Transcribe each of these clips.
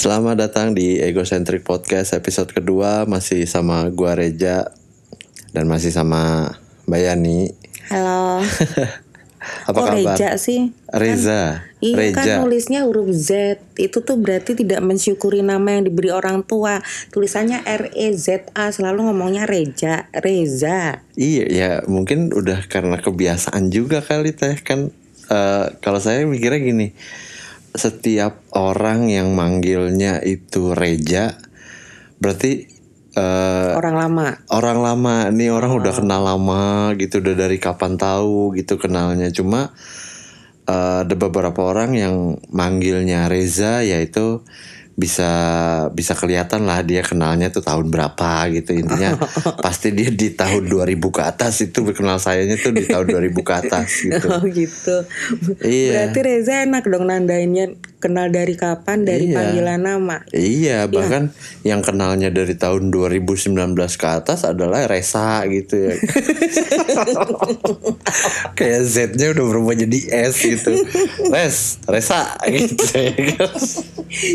Selamat datang di Egocentric Podcast episode kedua masih sama gua Reja dan masih sama Mbak Yani. Halo. Apa Kok kabar? Reja sih? Reza. Iya Reja. kan nulisnya huruf Z. Itu tuh berarti tidak mensyukuri nama yang diberi orang tua. Tulisannya R E Z A selalu ngomongnya Reja, Reza. Iya ya mungkin udah karena kebiasaan juga kali teh kan eh, kalau saya mikirnya gini setiap orang yang manggilnya itu Reja berarti eh, Orang lama. orang lama. Nih orang udah kenal lama gitu udah dari kapan tahu gitu kenalnya. Cuma eh, ada beberapa orang yang manggilnya Reza yaitu bisa bisa kelihatan lah dia kenalnya tuh tahun berapa gitu intinya pasti dia di tahun 2000 ke atas itu kenal sayanya tuh di tahun 2000 ke atas gitu Oh gitu. Iya. Berarti Reza enak dong nandainnya kenal dari kapan dari Iya. panggilan nama. Iya, bahkan yang kenalnya dari tahun 2019 ke atas adalah Resa gitu ya. Kayak Z-nya udah berubah jadi S gitu. Res, Resa gitu.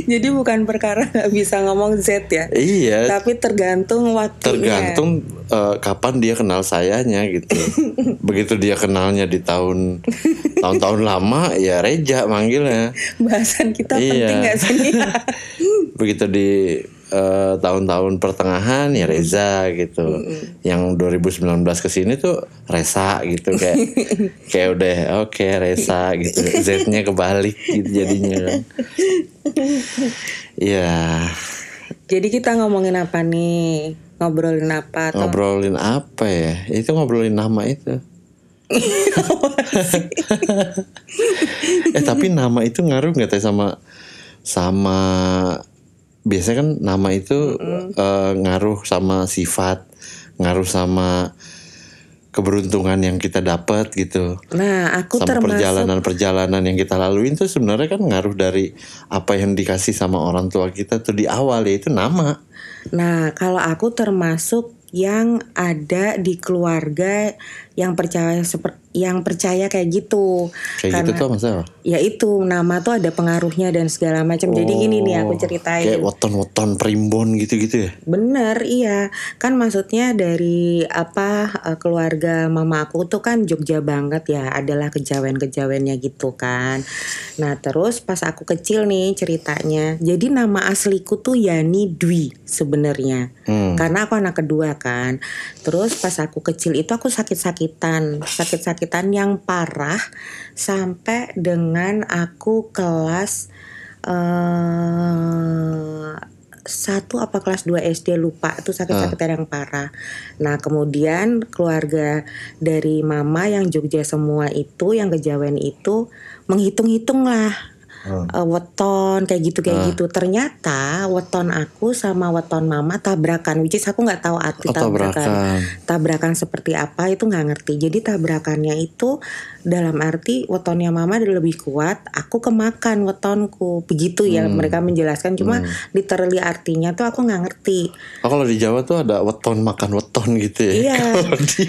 Jadi bukan perkara nggak bisa ngomong Z ya. iya, Tapi tergantung waktunya. tergantung eh, kapan dia kenal sayanya gitu. Begitu dia kenalnya di tahun tahun-tahun lama ya Reja manggilnya. Bahasan kita Iya. penting nggak sih? begitu di eh, tahun-tahun pertengahan ya Reza gitu. Yang 2019 ke sini tuh Resa gitu kayak kayak udah oke Resa gitu. Z-nya kebalik gitu jadinya. Iya. Jadi kita ngomongin apa nih? Ngobrolin apa? Atau Ngobrolin apa ya? Itu ngobrolin nama itu. eh tapi nama itu ngaruh nggak teh sama sama biasanya kan nama itu eh, ngaruh sama sifat, ngaruh sama keberuntungan yang kita dapat gitu. Nah, aku Sama termasuk perjalanan-perjalanan yang kita laluin tuh sebenarnya kan ngaruh dari apa yang dikasih sama orang tua kita tuh di awal yaitu nama. Nah, kalau aku termasuk yang ada di keluarga yang percaya seper, yang percaya kayak gitu. Kayak gitu tuh maksudnya? Ya itu nama tuh ada pengaruhnya dan segala macam. Jadi gini nih aku Oh, ceritain. Kayak weton-weton primbon gitu-gitu ya. Bener, iya. Kan maksudnya dari apa eh, keluarga mama aku tuh kan Jogja banget ya, adalah kejawen-kejawennya gitu kan. Nah, terus pas aku kecil nih ceritanya. Jadi nama asliku tuh Yani Dwi sebenarnya. Hmm. Karena aku anak kedua kan. Terus pas aku kecil itu aku sakit-sakitan, sakit-sakitan yang parah sampai dengan aku kelas eh satu apa kelas 2 SD lupa itu sakit-sakitan yang parah. Nah, kemudian keluarga dari mama yang Jogja semua itu yang kejawen itu menghitung-hitung lah Hmm. eh, weton kayak gitu kayak gitu. Ternyata weton aku sama weton mama tabrakan, which is aku nggak tahu arti Oh, tabrakan. tabrakan. Tabrakan seperti apa itu nggak ngerti. Jadi tabrakannya itu dalam arti wetonnya mama lebih kuat, aku kemakan wetonku. Begitu ya mereka menjelaskan. Cuma literally artinya tuh aku nggak ngerti. Oh kalau di Jawa tuh ada weton makan weton gitu ya. Iya. Kalau di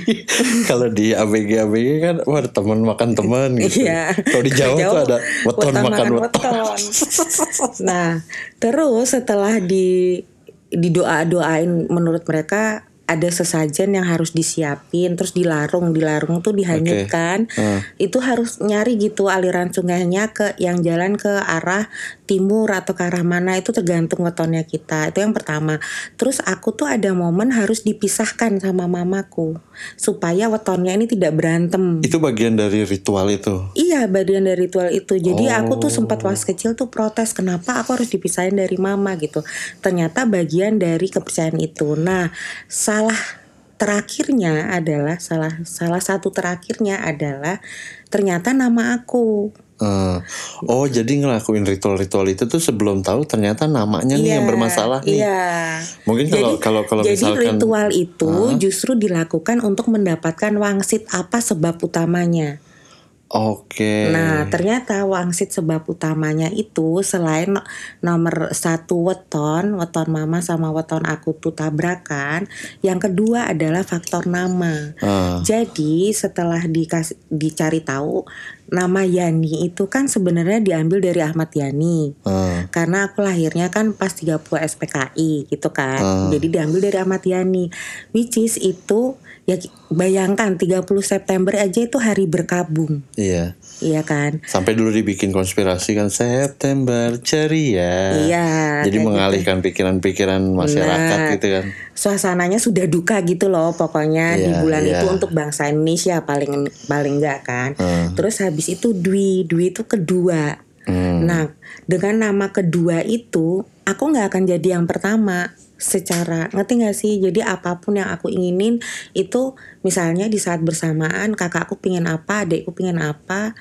kalau di ABG ABG kan wah teman makan teman gitu. Iya. Kalau di Jawa, tuh ada weton makan weton. nah, terus setelah di didoa-doain menurut mereka ada sesajen yang harus disiapin terus dilarung dilarung tuh dihanyutkan. Hmm. itu harus nyari gitu aliran sungainya ke yang jalan ke arah timur atau ke arah mana itu tergantung wetonnya kita itu yang pertama. Terus aku tuh ada momen harus dipisahkan sama mamaku supaya wetonnya ini tidak berantem. Itu bagian dari ritual itu. Iya bagian dari ritual itu. Jadi aku tuh sempat Oh. pas kecil tuh protes Kenapa aku harus dipisahin dari mama? gitu. Ternyata bagian dari kepercayaan itu. Nah salah terakhirnya adalah Salah salah satu terakhirnya adalah Ternyata nama aku. Eh, oh jadi ngelakuin ritual-ritual itu tuh sebelum tahu ternyata namanya nih yang bermasalah nih. Iya. Mungkin kalau kalau kalau Jadi misalkan ritual itu justru dilakukan untuk mendapatkan wangsit apa sebab utamanya Oke. Nah, ternyata wangsit sebab utamanya itu selain no- nomor satu weton, weton mama sama weton aku tuh tabrakan. Yang kedua adalah faktor nama. Ah. Jadi setelah dikasih dicari tahu nama Yani itu kan sebenarnya diambil dari Ahmad Yani. Ah, Karena aku lahirnya kan pas 30 SPKI gitu kan. Jadi diambil dari Ahmad Yani. Which is itu ya bayangkan 30 September aja itu hari berkabung. iya. Iya kan? Sampai dulu dibikin konspirasi kan September ceria. Iya, Jadi kayak mengalihkan pikiran-pikiran masyarakat Benar. gitu kan. Suasananya sudah duka gitu loh pokoknya di Iya, bulan iya. itu untuk bangsa Indonesia paling paling enggak kan. Hmm. Terus habis itu Dwi, Dwi itu kedua. Hmm. Nah, dengan nama kedua itu aku nggak akan jadi yang pertama secara ngerti nggak sih jadi apa pun yang aku inginin itu misalnya di saat bersamaan kakakku pingin apa adikku pingin apa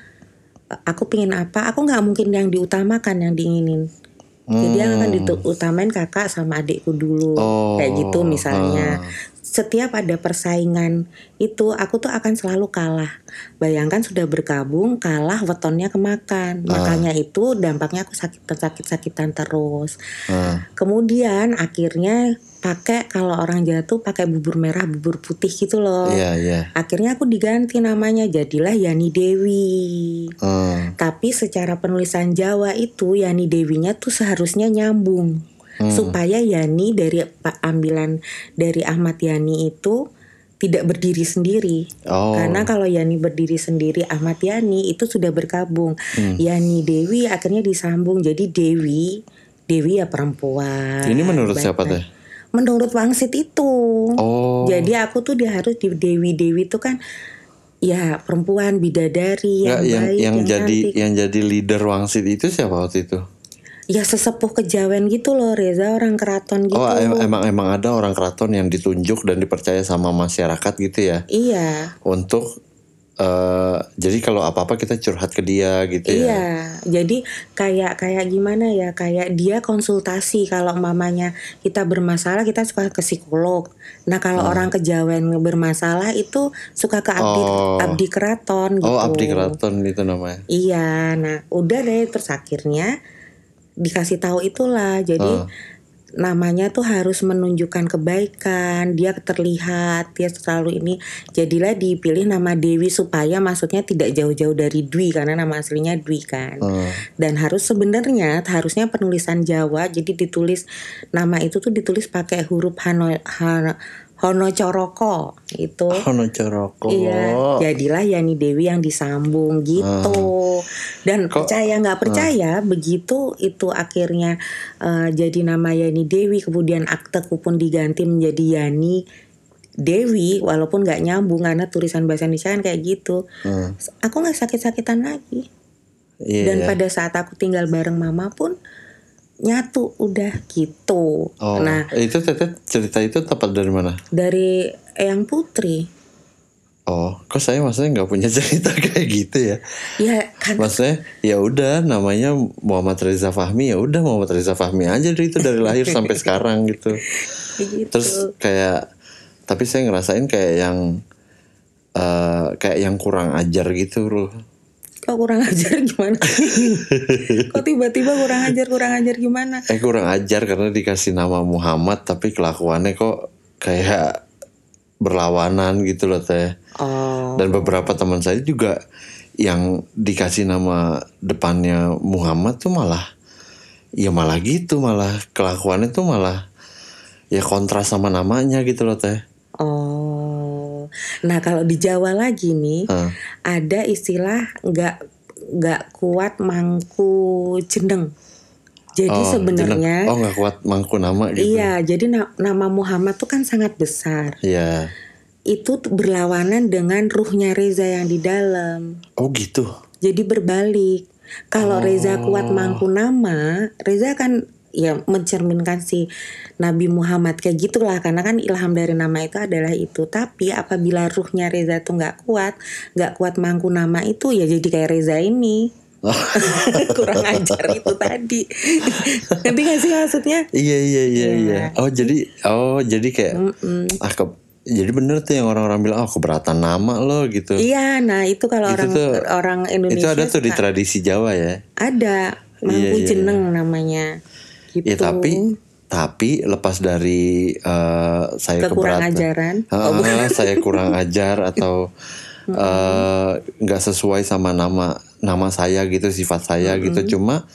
aku pingin apa aku nggak mungkin yang diutamakan yang diinginin jadi yang akan diutamain kakak sama adikku dulu Oh, kayak gitu misalnya ah. Setiap ada persaingan itu aku tuh akan selalu kalah. Bayangkan sudah bergabung kalah wetonnya kemakan. Makanya itu dampaknya aku sakit sakit sakitan terus. Ah. Kemudian akhirnya pakai kalau orang jatuh pakai bubur merah bubur putih gitu loh. Iya, iya. Akhirnya aku diganti namanya jadilah Yani Dewi. Ah. Tapi secara penulisan Jawa itu Yani Dewinya tuh seharusnya nyambung. Supaya Yani dari ambilan dari Ahmad Yani itu tidak berdiri sendiri. Oh. Karena kalau Yani berdiri sendiri Ahmad Yani itu sudah bergabung. Yani Dewi akhirnya disambung jadi Dewi. Dewi ya perempuan. Ini menurut Baik- siapa baik. teh? Menurut Wangsit itu. Oh. Jadi aku tuh dia harus di Dewi Dewi itu kan ya perempuan bidadari Nggak, yang, yang baik, yang jadi cantik. yang jadi leader Wangsit itu siapa waktu itu? Ya sesepuh kejawen gitu loh Reza orang keraton gitu. Oh em- emang emang ada orang keraton yang ditunjuk dan dipercaya sama masyarakat gitu ya Iya. untuk eh jadi kalau apa apa kita curhat ke dia gitu ya. Iya, jadi kayak kayak gimana ya? Kayak dia konsultasi kalau mamanya kita bermasalah kita suka ke psikolog. Nah kalau orang kejawen bermasalah itu suka ke abdi Oh. abdi keraton gitu. Oh abdi keraton itu namanya. Iya, nah udah deh terus akhirnya dikasih tahu itulah. Jadi namanya tuh harus menunjukkan kebaikan, dia terlihat, dia selalu ini. Jadilah dipilih nama Dewi supaya maksudnya tidak jauh-jauh dari Dwi karena nama aslinya Dwi kan. Hmm. Dan harus sebenarnya harusnya penulisan Jawa jadi ditulis nama itu tuh ditulis pakai huruf Hano, Hano, Hono Coroko itu. Hono Coroko. Iya, jadilah Yani Dewi yang disambung gitu. Dan percaya nggak percaya, begitu itu akhirnya eh, jadi nama Yani Dewi, kemudian akteku pun diganti menjadi Yani Dewi, walaupun nggak nyambung karena tulisan bahasa Indonesia kan kayak gitu. Hmm. Aku nggak sakit-sakitan lagi. Iya. Dan pada saat aku tinggal bareng mama pun nyatu udah gitu. Oh, Nah itu teteh cerita itu tepat dari mana? dari Eyang Putri, Oh, kok saya maksudnya nggak punya cerita kayak gitu ya? ya kan Maksudnya ya udah namanya Muhammad Reza Fahmi ya udah Muhammad Reza Fahmi aja dari itu dari lahir sampai sekarang gitu. gitu. Terus kayak tapi saya ngerasain kayak yang eh kayak yang kurang ajar gitu loh. Kok kurang ajar gimana? Kok tiba-tiba kurang ajar kurang ajar gimana? Eh kurang ajar karena dikasih nama Muhammad tapi kelakuannya kok kayak berlawanan gitu loh teh. Oh, Dan beberapa teman saya juga yang dikasih nama depannya Muhammad tuh malah ya malah gitu malah kelakuannya tuh malah ya kontras sama namanya gitu loh teh. oh. Nah kalau di Jawa lagi nih Hah. ada istilah nggak nggak kuat mangku jeneng. Jadi Oh, sebenarnya oh nggak kuat mangku nama gitu. iya. Jadi na- nama Muhammad tuh kan sangat besar. Iya. Itu berlawanan dengan ruhnya Reza yang di dalam. Oh gitu. Jadi berbalik. Kalau Reza kuat mangku nama, Reza kan ya mencerminkan si Nabi Muhammad kayak gitulah karena kan ilham dari nama itu adalah itu. Tapi apabila ruhnya Reza tuh nggak kuat, nggak kuat mangku nama itu ya jadi kayak Reza ini. Kurang ajar itu tadi. Ngerti gak sih maksudnya? Iya iya iya Iya. iya. Oh jadi oh jadi kayak Mm-mm. ah ke- jadi bener tuh yang orang-orang bilang oh keberatan nama lo gitu. Iya, nah itu kalau Itu orang tuh- orang Indonesia Itu ada tuh di tradisi Jawa ya. ada mangku Iya, iya, jeneng namanya. Gitu. Ya tapi tapi lepas dari eh, saya Kekurang keberatan, ajaran. Ah, saya kurang ajar atau eh, nggak sesuai sama nama nama saya gitu sifat saya gitu. Cuma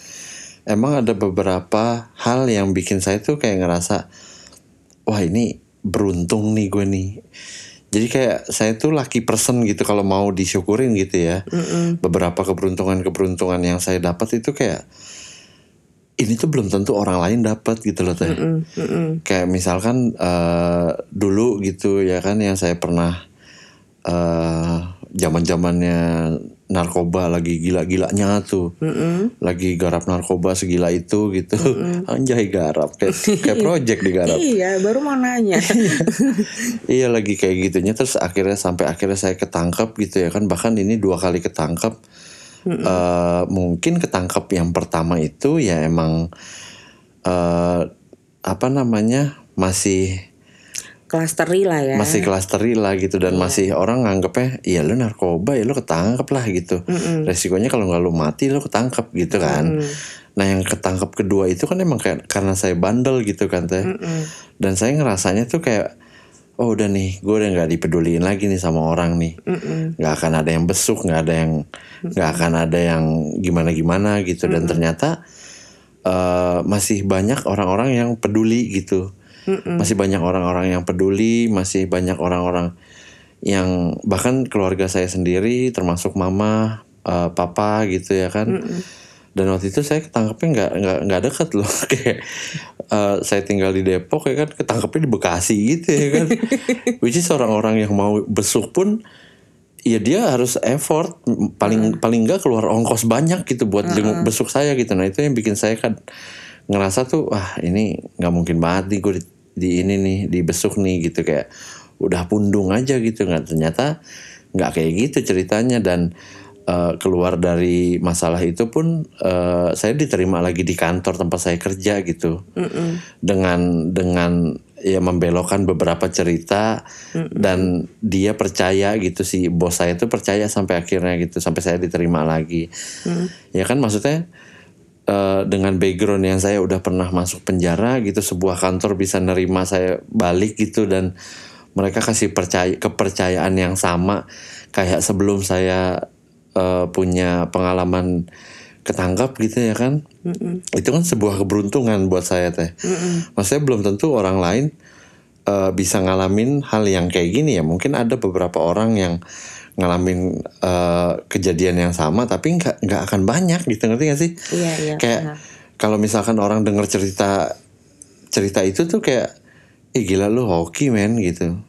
emang ada beberapa hal yang bikin saya tuh kayak ngerasa wah ini beruntung nih gue nih. Jadi kayak saya tuh lucky person gitu kalau mau disyukurin gitu ya. Beberapa keberuntungan keberuntungan yang saya dapat itu kayak ini tuh belum tentu orang lain dapat gitu loh teh. Kayak misalkan eh, dulu gitu ya kan yang saya pernah eh zaman zamannya narkoba lagi gila-gilanya tuh. Lagi garap narkoba segila itu gitu. Anjay garap. Kayak kayak project digarap. Iya, baru mau nanya. iya lagi kayak gitunya. Terus akhirnya sampai akhirnya saya ketangkep gitu ya kan. Bahkan ini dua kali ketangkep Eh, mungkin ketangkep yang pertama itu ya emang eh apa namanya masih Klasteri lah ya. masih klasteri lah gitu dan masih orang nganggepnya iya lu narkoba ya lu ketangkep lah gitu. Resikonya kalau nggak lu mati lu ketangkep gitu kan. Nah yang ketangkep kedua itu kan emang kayak karena saya bandel gitu kan teh. Dan saya ngerasanya tuh kayak oh udah nih gue udah nggak dipeduliin lagi nih sama orang nih. Nggak akan ada yang besuk nggak ada yang nggak akan ada yang gimana gimana gitu. Dan ternyata eh, masih banyak orang-orang yang peduli gitu. Masih banyak orang-orang yang peduli masih banyak orang-orang yang bahkan keluarga saya sendiri termasuk mama eh, papa gitu ya kan dan waktu itu saya ketangkepnya nggak nggak nggak deket loh. Kayak eh, saya tinggal di Depok ya kan ketangkepnya di Bekasi gitu ya kan. Which is orang-orang yang mau besuk pun ya dia harus effort. Paling paling nggak keluar ongkos banyak gitu buat jenguk besuk saya gitu. Nah itu yang bikin saya kan ngerasa tuh wah ini nggak mungkin banget nih gue di, di ini nih di besuk nih gitu. Kayak udah pundung aja gitu nggak ternyata nggak kayak gitu ceritanya. Dan eh, keluar dari masalah itu pun eh, saya diterima lagi di kantor tempat saya kerja gitu. Dengan dengan ya membelokkan beberapa cerita dan dia percaya gitu sih bos saya tuh percaya sampai akhirnya gitu sampai saya diterima lagi. Ya kan maksudnya eh, dengan background yang saya udah pernah masuk penjara gitu sebuah kantor bisa nerima saya balik gitu dan mereka kasih percaya kepercayaan yang sama kayak sebelum saya eh, punya pengalaman ketangkap gitu ya kan? Itu kan sebuah keberuntungan buat saya teh. Maksudnya belum tentu orang lain eh, bisa ngalamin hal yang kayak gini ya. Mungkin ada beberapa orang yang ngalamin eh, kejadian yang sama tapi nggak nggak akan banyak gitu. Ngerti gak sih? Iya, iya. kayak kalau misalkan orang dengar cerita cerita itu tuh kayak Ih gila lu hoki men gitu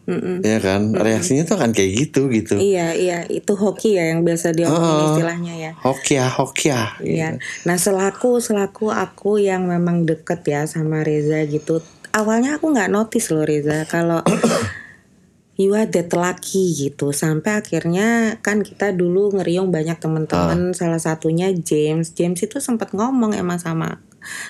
ya kan reaksinya tuh akan kayak gitu gitu Iya, iya, itu hoki ya yang biasa diomongin istilahnya ya. hoki ya hoki ya Iya. Nah, selaku selaku aku yang memang deket ya sama Reza gitu. Awalnya aku nggak notice loh Reza kalau you are that lucky gitu. Sampai akhirnya kan kita dulu ngeriung banyak teman-teman salah satunya James. James itu sempat ngomong emang sama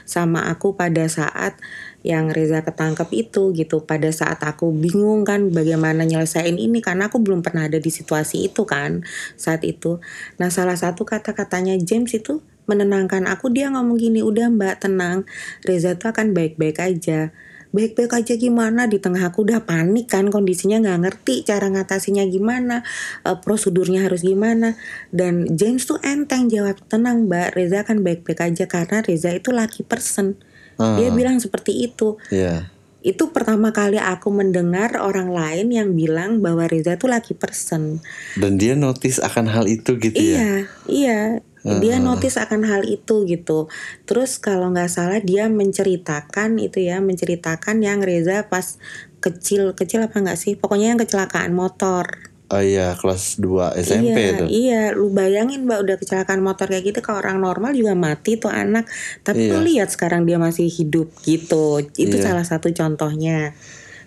sama aku pada saat yang Reza ketangkep itu gitu. Pada saat aku bingung kan bagaimana nyelesain ini karena aku belum pernah ada di situasi itu kan saat itu. Nah salah satu kata-katanya James itu menenangkan aku. Dia ngomong gini udah mbak tenang. Reza tuh akan baik-baik aja baik-baik aja gimana? Di tengah aku udah panik kan kondisinya nggak ngerti cara ngatasinya gimana eh, prosedurnya harus gimana. Dan James tuh enteng jawab tenang mbak Reza akan baik-baik aja karena Reza itu lucky person. Dia bilang seperti itu. Iya. itu pertama kali aku mendengar orang lain yang bilang bahwa Reza tuh lucky person. Dan dia notice akan hal itu gitu ya? Iya, iya. Dia notice akan hal itu gitu. Terus kalau nggak salah dia menceritakan itu ya, menceritakan yang Reza pas kecil, kecil apa nggak sih? Pokoknya yang kecelakaan motor. oh iya kelas 2 SMP iya, tuh iya. Lu bayangin mbak udah kecelakaan motor kayak gitu, kalau orang normal juga mati tuh anak. Tapi lu lihat sekarang dia masih hidup gitu. Itu Iya. salah satu contohnya.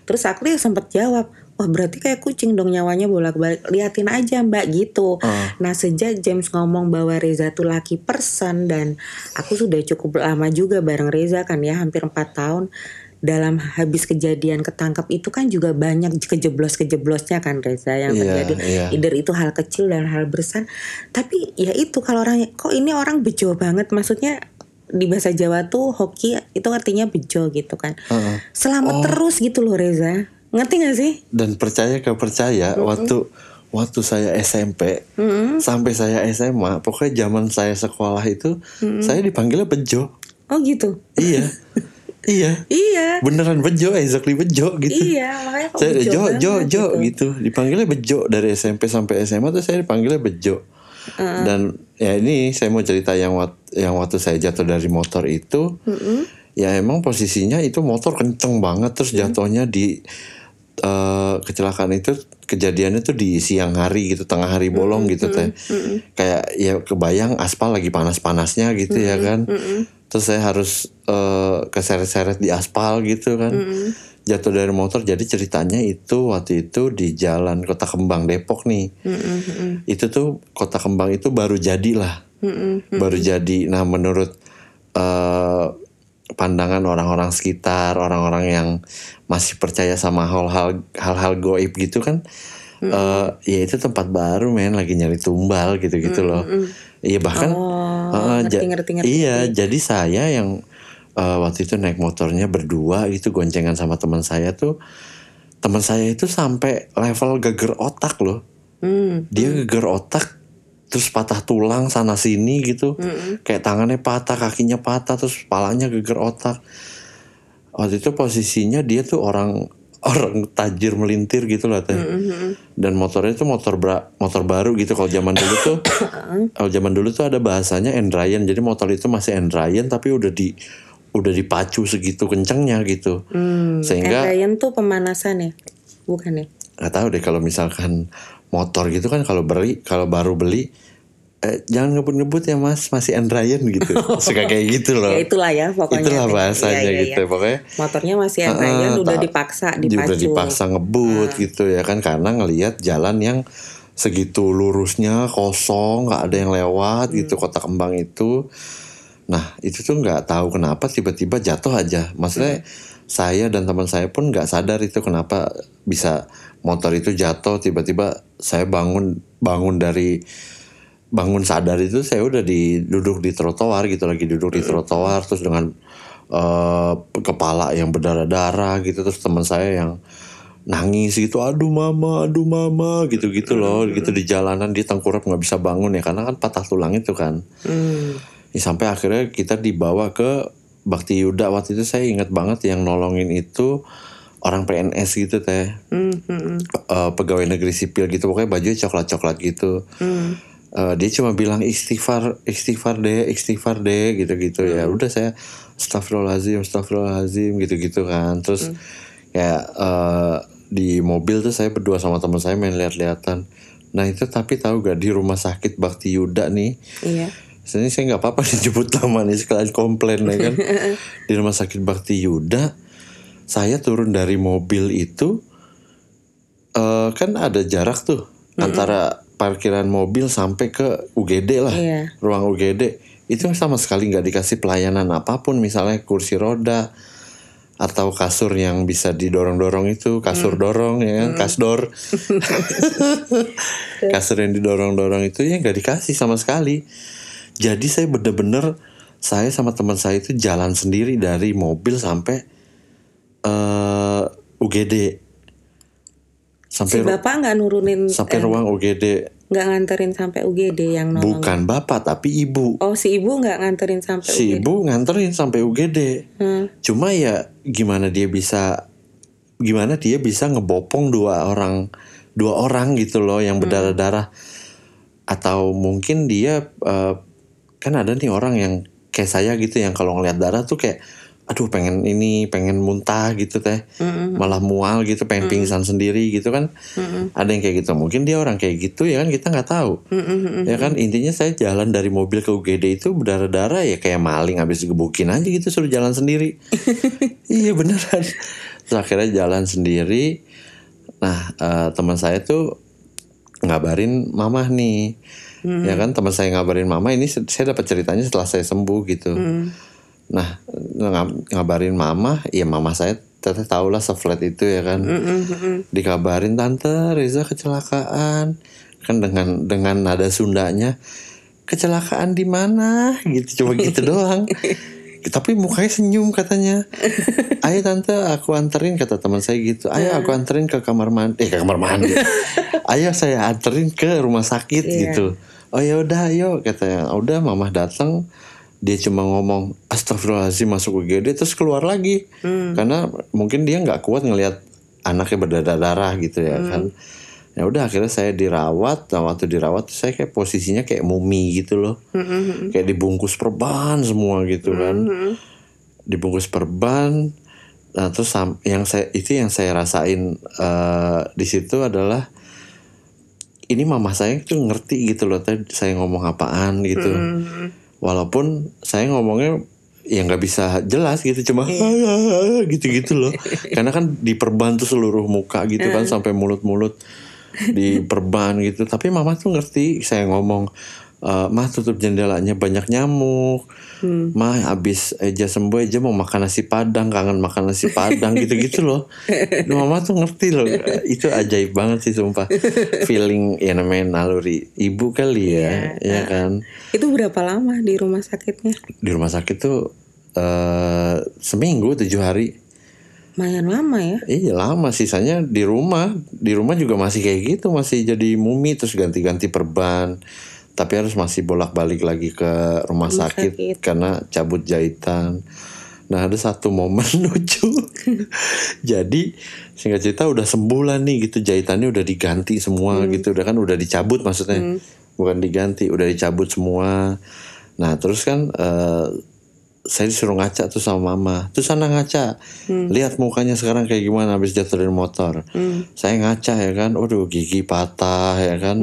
Terus aku dia sempat jawab, wah berarti kayak kucing dong nyawanya bolak-balik. Liatin aja mbak gitu. Nah sejak James ngomong bahwa Reza tuh lucky person dan aku sudah cukup lama juga bareng Reza kan ya hampir 4 tahun. Dalam habis kejadian ketangkap itu kan juga banyak kejeblos-kejeblosnya kan Reza yang Iya, terjadi. iya. Either itu hal kecil dan hal besar. Tapi ya itu kalau orang kok ini orang bejo banget maksudnya di bahasa Jawa tuh hoki itu artinya bejo gitu kan. Heeh. Selamat terus gitu loh Reza. Ngerti gak sih? dan percaya ke percaya waktu waktu saya SMP sampai saya SMA, pokoknya zaman saya sekolah itu saya dipanggilnya Bejo. Oh gitu. Iya. iya. Iya. Beneran Bejo, exactly Bejo gitu. Iya, makanya kok Saya bejo Jo Jo banget Jo gitu. gitu. Dipanggilnya Bejo dari SMP sampai SMA tuh saya dipanggilnya Bejo. Dan ya ini saya mau cerita yang wat, yang waktu saya jatuh dari motor itu. Ya emang posisinya itu motor kenceng banget terus jatuhnya di eh, kecelakaan itu kejadiannya tuh di siang hari gitu tengah hari bolong gitu teh. kayak ya kebayang aspal lagi panas-panasnya gitu ya kan. terus saya harus eh, keseret-seret di aspal gitu kan. Jatuh dari motor jadi ceritanya itu waktu itu di jalan Kota Kembang Depok nih. Itu tuh Kota Kembang itu baru jadi lah baru jadi. Nah menurut eh, pandangan orang-orang sekitar orang-orang yang masih percaya sama hal-hal hal-hal goib gitu kan eh, ya itu tempat baru men lagi nyari tumbal gitu-gitu loh iya bahkan Oh, eh, ngerti, ja- ngerti, ngerti. iya jadi saya yang eh, waktu itu naik motornya berdua gitu goncengan sama teman saya tuh teman saya itu sampai level geger otak loh Hmm. dia geger otak terus patah tulang sana sini gitu. Kayak tangannya patah kakinya patah terus palanya geger otak. Waktu itu posisinya dia tuh orang orang tajir melintir gitu lah teh. Dan motornya tuh motor bra- motor baru gitu. Kalau zaman dulu tuh kalau zaman dulu tuh ada bahasanya Endrayan jadi motor itu masih Endrayan tapi udah di udah dipacu segitu kencengnya gitu. Hmm. sehingga Ryan tuh pemanasan ya? Bukan ya? nggak tahu deh kalau misalkan motor gitu kan kalau beli kalau baru beli eh, jangan ngebut-ngebut ya mas masih Andrayan gitu suka kayak gitu loh Ya itulah ya pokoknya. itulah teh. bahasanya Iya, iya, gitu iya. pokoknya Motornya masih Ryan eh, udah dipaksa, di- dipacu. udah dipaksa ngebut gitu ya kan karena ngelihat jalan yang segitu lurusnya kosong nggak ada yang lewat Hmm. gitu kota kembang itu nah itu tuh nggak tahu kenapa tiba-tiba jatuh aja maksudnya Hmm. saya dan teman saya pun nggak sadar itu kenapa bisa motor itu jatuh tiba-tiba saya bangun bangun dari bangun sadar itu saya udah di duduk di trotoar gitu lagi duduk di trotoar terus dengan eh, kepala yang berdarah-darah gitu terus teman saya yang nangis gitu aduh mama aduh mama gitu gitu loh gitu di jalanan dia tengkurap nggak bisa bangun ya karena kan patah tulang itu kan. Hmm. Ya, sampai akhirnya kita dibawa ke Bakti Yuda. Waktu itu saya ingat banget yang nolongin itu orang PNS gitu teh. Hmm, hmm, hmm. Eh, pegawai negeri sipil gitu pokoknya bajunya coklat coklat gitu. Hmm. Eh, dia cuma bilang istighfar istighfar deh istighfar deh gitu gitu ya udah saya astagfirullahalazim astagfirullahalazim gitu gitu kan. Terus kayak eh, di mobil tuh saya berdua sama teman saya main lihat-lihatan nah itu tapi tahu gak di rumah sakit Bakti Yuda nih Iya. Sebenarnya saya nggak apa-apa disebut nama nih sekalian komplain ya kan. Di rumah sakit Bakti Yuda saya turun dari mobil itu eh kan ada jarak tuh antara parkiran mobil sampai ke UGD lah Iya. ruang UGD itu sama sekali nggak dikasih pelayanan apa pun misalnya kursi roda atau kasur yang bisa didorong-dorong itu kasur dorong ya kan? Kasdor. Kasur yang didorong-dorong itu ya nggak dikasih sama sekali. Jadi saya bener-bener saya sama teman saya itu jalan sendiri dari mobil sampai eh UGD Si sampai ru- bapak nggak nurunin, sampai eh, ruang UGD nggak nganterin sampai UGD yang nolong. bukan bapak tapi ibu. Oh si ibu nggak nganterin sampai si UGD. ibu nganterin sampai UGD Hmm. cuma ya gimana dia bisa gimana dia bisa ngebopong dua orang dua orang gitu loh yang berdarah-darah. Atau mungkin dia eh, kan ada nih orang yang kayak saya gitu yang kalau ngeliat darah tuh kayak aduh pengen ini pengen muntah gitu teh. Malah mual gitu pengen pingsan sendiri gitu kan. Ada yang kayak gitu. Mungkin dia orang kayak gitu ya kan kita nggak tahu. Ya kan intinya saya jalan dari mobil ke UGD itu berdarah-darah ya kayak maling habis digebukin aja gitu suruh jalan sendiri. Iya beneran. Terus akhirnya jalan sendiri. Nah eh, teman saya tuh ngabarin mama nih. Ya kan teman saya ngabarin mama ini saya dapat ceritanya setelah saya sembuh gitu nah ng- ngabarin mama ya mama saya teteh tahu lah seflat itu ya kan dikabarin tante Reza kecelakaan kan dengan dengan nada Sundanya kecelakaan di mana gitu cuma gitu doang tapi mukanya senyum katanya. Ayo tante aku anterin kata teman saya gitu. Ayo aku anterin ke kamar mandi. Eh ke kamar mandi. Ayo saya anterin ke rumah sakit Iya. gitu. Oh ya udah ayo katanya. Udah mamah datang dia cuma ngomong astagfirullahaladzim masuk UGD terus keluar lagi. Karena mungkin dia nggak kuat ngelihat anaknya berdarah-darah gitu ya kan. Ya udah akhirnya saya dirawat. Nah waktu dirawat saya kayak posisinya kayak mumi gitu loh. Kayak dibungkus perban semua gitu kan. dibungkus perban. Nah terus yang saya itu yang saya rasain eh, di situ adalah ini mama saya tuh ngerti gitu loh tadi saya ngomong apaan gitu walaupun saya ngomongnya ya nggak bisa jelas gitu cuma gitu-gitu loh. Karena kan diperban tuh seluruh muka gitu kan sampai mulut-mulut diperban gitu. Tapi mama tuh ngerti saya ngomong "Eh, mah tutup jendelanya banyak nyamuk. Mah abis Eja sembuh Eja mau makan nasi padang kangen makan nasi padang gitu-gitu loh. Mama tuh ngerti loh. Itu ajaib banget sih sumpah. Feeling ya namanya naluri ibu kali ya ya kan? Itu berapa lama di rumah sakitnya? di rumah sakit tuh eh seminggu tujuh hari. Lumayan lama ya. Iya lama sisanya di rumah di rumah juga masih kayak gitu. Masih jadi mumi terus ganti-ganti perban tapi harus masih bolak-balik lagi ke rumah sakit, sakit. karena cabut jahitan. Nah ada satu momen lucu. Jadi singkat cerita udah sembuh lah nih gitu. Jahitannya udah diganti semua gitu. Udah kan udah dicabut maksudnya. Bukan diganti udah dicabut semua. Nah terus kan eh, saya disuruh ngaca tuh sama mama. Tuh sana ngaca. Lihat mukanya sekarang kayak gimana habis jatuh dari motor saya ngaca ya kan. Waduh gigi patah ya kan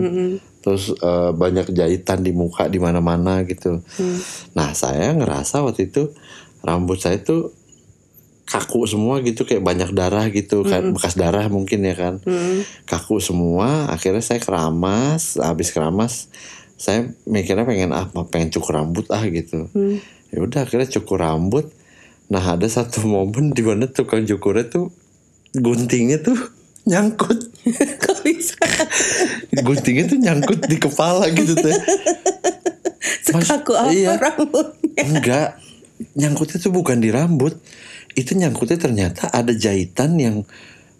terus eh, banyak jahitan di muka di mana-mana gitu. Nah saya ngerasa waktu itu rambut saya tuh kaku semua gitu kayak banyak darah gitu. Kan bekas darah mungkin ya kan. Kaku semua akhirnya saya keramas habis keramas saya mikirnya pengen apa pengen cukur rambut ah gitu. Ya udah akhirnya cukur rambut. Nah ada satu momen di mana tukang cukurnya tuh guntingnya tuh nyangkut. Kok bisa? guntingnya tuh nyangkut di kepala gitu Mas, Sekaku apa iya. rambutnya? enggak. Nyangkutnya tuh bukan di rambut. Itu nyangkutnya ternyata ada jahitan yang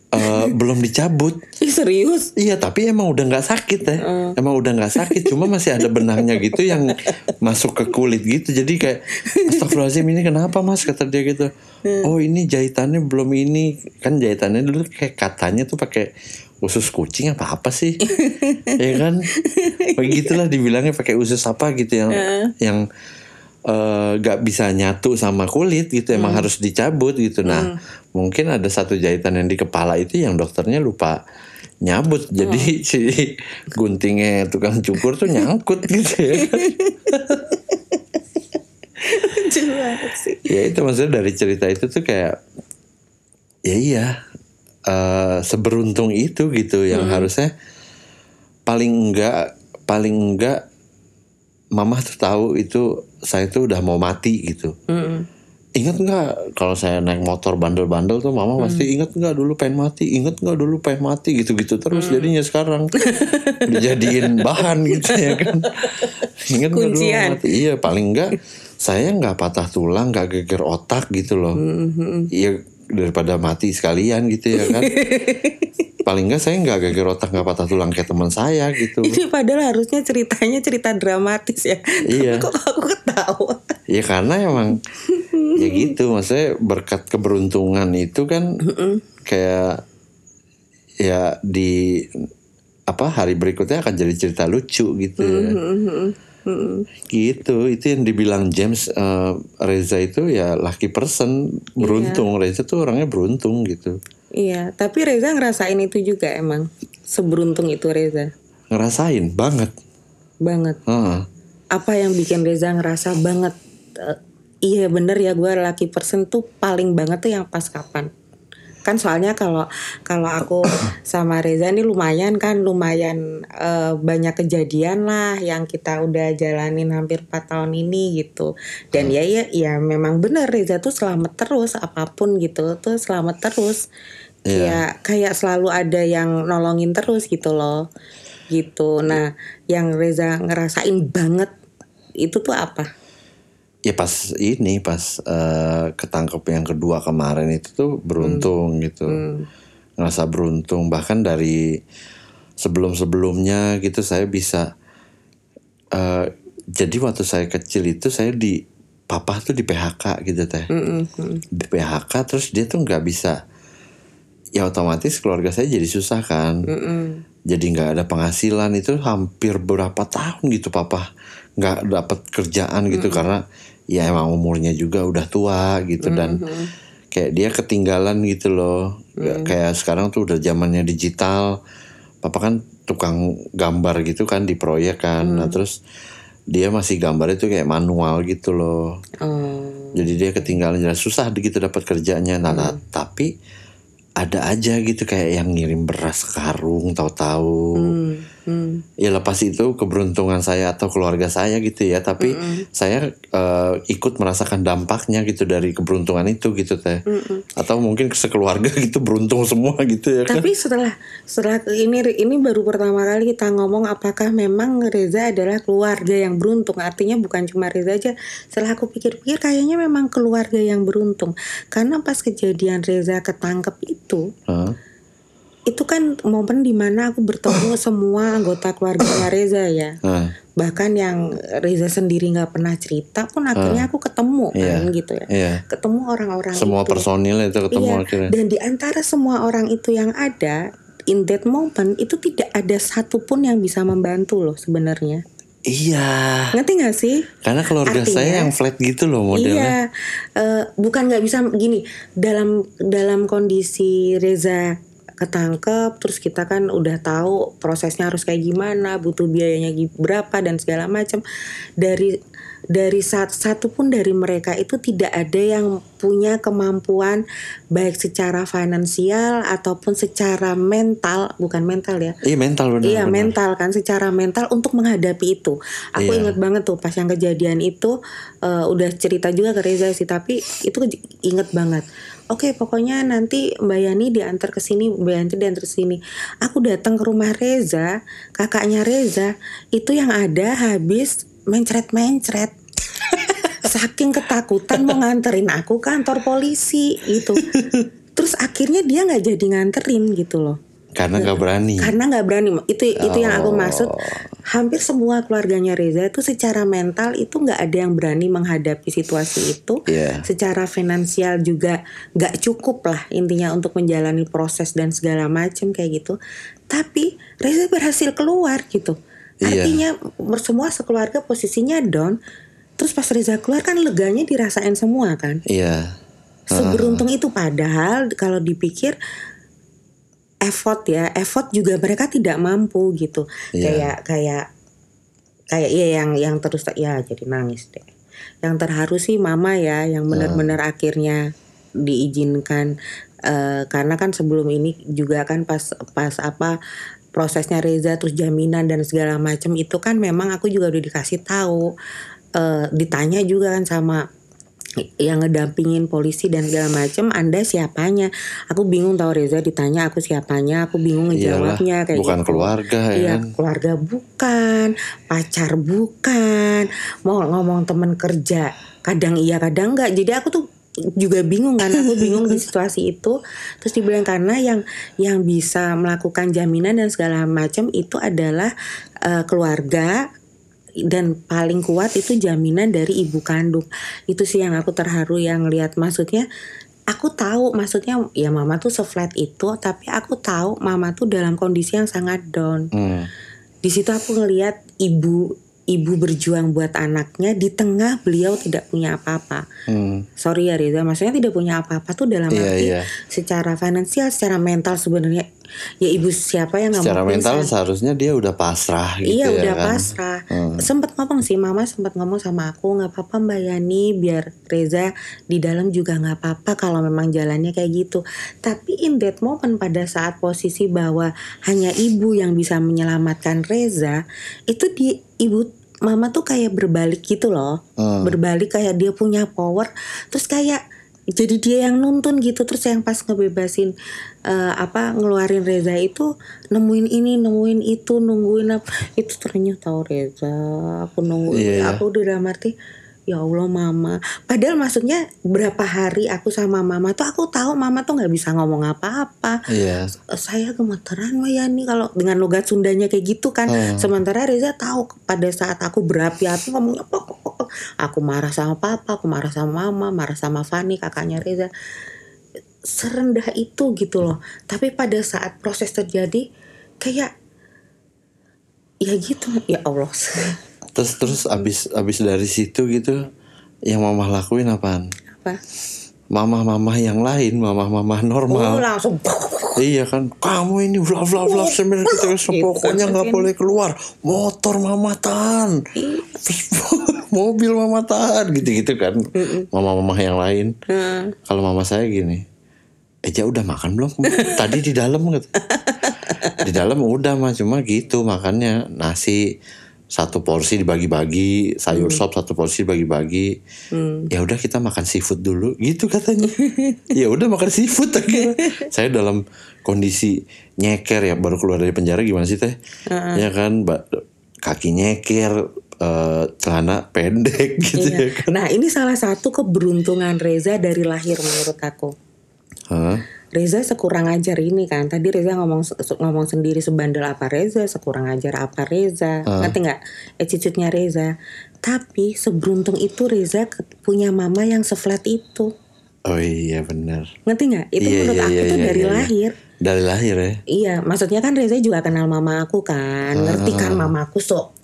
eh, belum dicabut. Ih, serius? Iya tapi emang udah nggak sakit ya. Emang udah nggak sakit Cuma masih ada benangnya gitu Yang masuk ke kulit gitu. Jadi kayak Astagfirullahaladzim ini kenapa mas? Kata dia gitu Oh ini jahitannya belum ini. Kan jahitannya dulu kayak katanya tuh pakai usus kucing apa apa sih? Ya kan? Begitulah dibilangnya pakai usus apa gitu yang yang eh, nggak bisa nyatu sama kulit gitu emang harus dicabut gitu. Nah mungkin ada satu jahitan yang di kepala itu yang dokternya lupa nyabut. Jadi si guntingnya tukang cukur tuh nyangkut gitu ya kan. Banget sih. ya itu maksudnya dari cerita itu tuh kayak ya iya eh, seberuntung itu gitu yang harusnya paling enggak paling enggak mama tuh tahu itu saya tuh udah mau mati gitu Mm-mm. Ingat nggak kalau saya naik motor bandel-bandel tuh mama pasti ingat nggak dulu pengen mati, ingat nggak dulu pengen mati gitu-gitu terus jadinya sekarang dijadiin bahan gitu ya kan. Ingat nggak dulu mati? Iya paling nggak saya nggak patah tulang, nggak geger otak gitu loh. Iya daripada mati sekalian gitu ya kan. paling nggak saya nggak geger otak nggak patah tulang kayak teman saya gitu. Ini padahal harusnya ceritanya cerita dramatis ya. Iya. Tapi kok aku ketawa? Ya karena emang ya gitu maksudnya berkat keberuntungan itu kan kayak ya di apa hari berikutnya akan jadi cerita lucu gitu ya. Gitu itu yang dibilang James eh, Reza itu ya lucky person beruntung Reza tuh orangnya beruntung gitu Iya, tapi Reza ngerasain itu juga emang. Seberuntung itu Reza. ngerasain banget Banget. Heeh. Apa yang bikin Reza ngerasa banget eh, iya bener ya gue laki person tuh paling banget tuh yang pas kapan kan soalnya kalau kalau aku sama Reza nih lumayan kan lumayan eh, banyak kejadian lah yang kita udah jalanin hampir 4 tahun ini gitu. Dan ya ya ya memang bener Reza tuh selamat terus apa pun gitu tuh selamat terus. Kayak kayak selalu ada yang nolongin terus gitu loh gitu. Nah yang Reza ngerasain banget itu tuh apa ya pas ini pas eh, ketangkep yang kedua kemarin itu tuh beruntung gitu. Ngerasa beruntung. Bahkan dari sebelum sebelumnya gitu saya bisa eh, jadi waktu saya kecil itu saya di papa tuh di PHK gitu teh. Di PHK terus dia tuh nggak bisa ya otomatis keluarga saya jadi susah kan. Jadi nggak ada penghasilan. Itu hampir berapa tahun gitu papa nggak dapat kerjaan gitu karena ya emang umurnya juga udah tua gitu dan kayak dia ketinggalan gitu loh. Nggak kayak sekarang tuh udah zamannya digital. Papa kan tukang gambar gitu kan di proyek kan. Nah terus dia masih gambar itu kayak manual gitu loh. Oh. jadi dia ketinggalan jelas susah gitu dapat kerjanya. Nah, nah, tapi ada aja gitu kayak yang ngirim beras karung tahu-tahu. Hmm. Hmm. ya lepas itu keberuntungan saya atau keluarga saya gitu ya tapi saya eh, ikut merasakan dampaknya gitu dari keberuntungan itu gitu teh atau mungkin sekeluarga gitu beruntung semua gitu ya kan Tapi setelah setelah ini ini baru pertama kali kita ngomong apakah memang Reza adalah keluarga yang beruntung. Artinya bukan cuma Reza aja. Setelah aku pikir-pikir kayaknya memang keluarga yang beruntung. Karena pas kejadian Reza ketangkep itu, Hah? Itu kan momen di mana aku bertemu semua anggota keluarganya Reza ya. Nah, Bahkan yang Reza sendiri nggak pernah cerita pun akhirnya aku ketemu kan Iya. gitu ya. iya Ketemu orang-orang semua itu. personil itu ketemu Iya, akhirnya dan di antara semua orang itu yang ada in that moment itu tidak ada satupun yang bisa membantu loh sebenarnya. iya Ngerti gak sih? karena keluarga Artinya- saya yang flat gitu loh modelnya Iya, Eh, bukan nggak bisa gini dalam dalam kondisi Reza ketangkep terus kita kan udah tahu prosesnya harus kayak gimana butuh biayanya berapa dan segala macam dari dari sat- satu pun dari mereka itu tidak ada yang punya kemampuan baik secara finansial ataupun secara mental bukan mental ya iya mental benar Iya benar. mental kan secara mental untuk menghadapi itu. Aku Iya. inget banget tuh pas yang kejadian itu eh, udah cerita juga ke Reza sih tapi itu inget banget. Oke pokoknya nanti Mbak Yani diantar ke sini, Mbak Yani diantar ke sini. Aku datang ke rumah Reza, kakaknya Reza itu yang ada habis mencret-mencret. Saking ketakutan mau nganterin aku ke kantor polisi gitu. Terus akhirnya dia nggak jadi nganterin gitu loh karena nggak berani. Karena nggak berani. Itu itu yang aku Oh. maksud hampir semua keluarganya Reza itu secara mental itu nggak ada yang berani menghadapi situasi itu. Iya. secara finansial juga nggak cukup lah intinya untuk menjalani proses dan segala macam kayak gitu. Tapi Reza berhasil keluar gitu. Iya. artinya mer- semua sekeluarga posisinya down. Terus pas Reza keluar kan leganya dirasain semua kan? Iya. Seberuntung itu. Padahal kalau dipikir effort ya. Effort juga mereka tidak mampu gitu. Iya. kayak kayak kayak iya yang yang terus ya jadi nangis deh. Yang terharu sih mama ya yang benar-benar akhirnya diizinkan. Eh, karena kan sebelum ini juga kan pas pas apa prosesnya Reza terus jaminan dan segala macam itu kan memang aku juga udah dikasih tahu. Eh, ditanya juga kan sama yang ngedampingin polisi dan segala macam Anda siapanya aku bingung tahu Reza ditanya aku siapanya aku bingung iyalah ngejawabnya kayak bukan gitu. keluarga ya Iya, kan keluarga bukan, pacar bukan, mau ngomong temen kerja, kadang iya kadang enggak. Jadi aku tuh juga bingung kan, aku bingung di situasi itu. Terus dibilang karena yang yang bisa melakukan jaminan dan segala macam itu adalah eh, keluarga dan paling kuat itu jaminan dari ibu kandung. Itu sih yang aku terharu yang lihat maksudnya aku tahu maksudnya ya mama tuh seflat itu tapi aku tahu mama tuh dalam kondisi yang sangat down Hmm. di situ aku ngelihat ibu ibu berjuang buat anaknya di tengah beliau tidak punya apa-apa Hmm. sorry ya Reza maksudnya tidak punya apa-apa tuh dalam Iya, arti iya. secara finansial secara mental sebenarnya ya ibu siapa yang nggak secara mental pisan? seharusnya dia udah pasrah gitu iya ya udah kan pasrah. Hmm. Sempet ngomong sih mama sempat ngomong sama aku nggak apa-apa Mbak Yani biar Reza di dalam juga nggak apa-apa kalau memang jalannya kayak gitu. Tapi in that moment pada saat posisi bahwa hanya ibu yang bisa menyelamatkan Reza itu di ibu mama tuh kayak berbalik gitu loh. Hmm. Berbalik kayak dia punya power terus kayak jadi dia yang nuntun gitu terus yang pas ngebebasin eh, apa ngeluarin Reza itu nemuin ini nemuin itu nungguin apa itu ternyata tahu Reza aku nungguin Iya, iya. aku udah dalam arti ya Allah mama padahal maksudnya berapa hari aku sama mama tuh aku tahu mama tuh nggak bisa ngomong apa-apa Iya. saya gemeteran Mbak Yani kalau dengan logat Sundanya kayak gitu kan. Hmm. Sementara Reza tahu pada saat aku berapi-api ngomongnya pok, pok, pok, pok. aku marah sama papa, aku marah sama mama, marah sama Fani kakaknya Reza. Serendah itu gitu loh. Tapi pada saat proses terjadi kayak ya gitu ya Allah. Terus terus abis abis dari situ gitu yang mama lakuin apaan? Apa? Mamah-mamah yang lain, mamah-mamah Oh, normal. langsung Iya kan, kamu ini bla bla bla sebenarnya kita pokoknya nggak boleh keluar. Motor mama tahan, mobil mama tahan, gitu-gitu kan. Mama-mama yang lain. Hmm. Kalau mama saya gini, Eja udah makan belum? Tadi di dalam gitu. Di dalam udah mah cuma gitu makannya nasi satu porsi dibagi-bagi, sayur sop satu porsi dibagi-bagi. Ya udah kita makan seafood dulu gitu katanya. ya udah makan seafood akhirnya. Saya dalam kondisi nyeker ya baru keluar dari penjara gimana sih teh? Ya kan kaki nyeker eh, celana pendek gitu ya Iya. Nah ini salah satu keberuntungan Reza dari lahir menurut aku. Hah? Reza sekurang ajar ini kan. Tadi Reza ngomong ngomong sendiri sebandel apa Reza, sekurang ajar apa Reza. Ngerti nggak? Attitude-nya Reza. Tapi seberuntung itu Reza punya mama yang seflat itu. Oh iya benar. Ngerti nggak? Itu Iya, menurut iya, aku iya, tuh iya, dari iya, iya. lahir. Dari lahir ya. Iya, maksudnya kan Reza juga kenal mama aku kan. Ngerti kan mama aku sok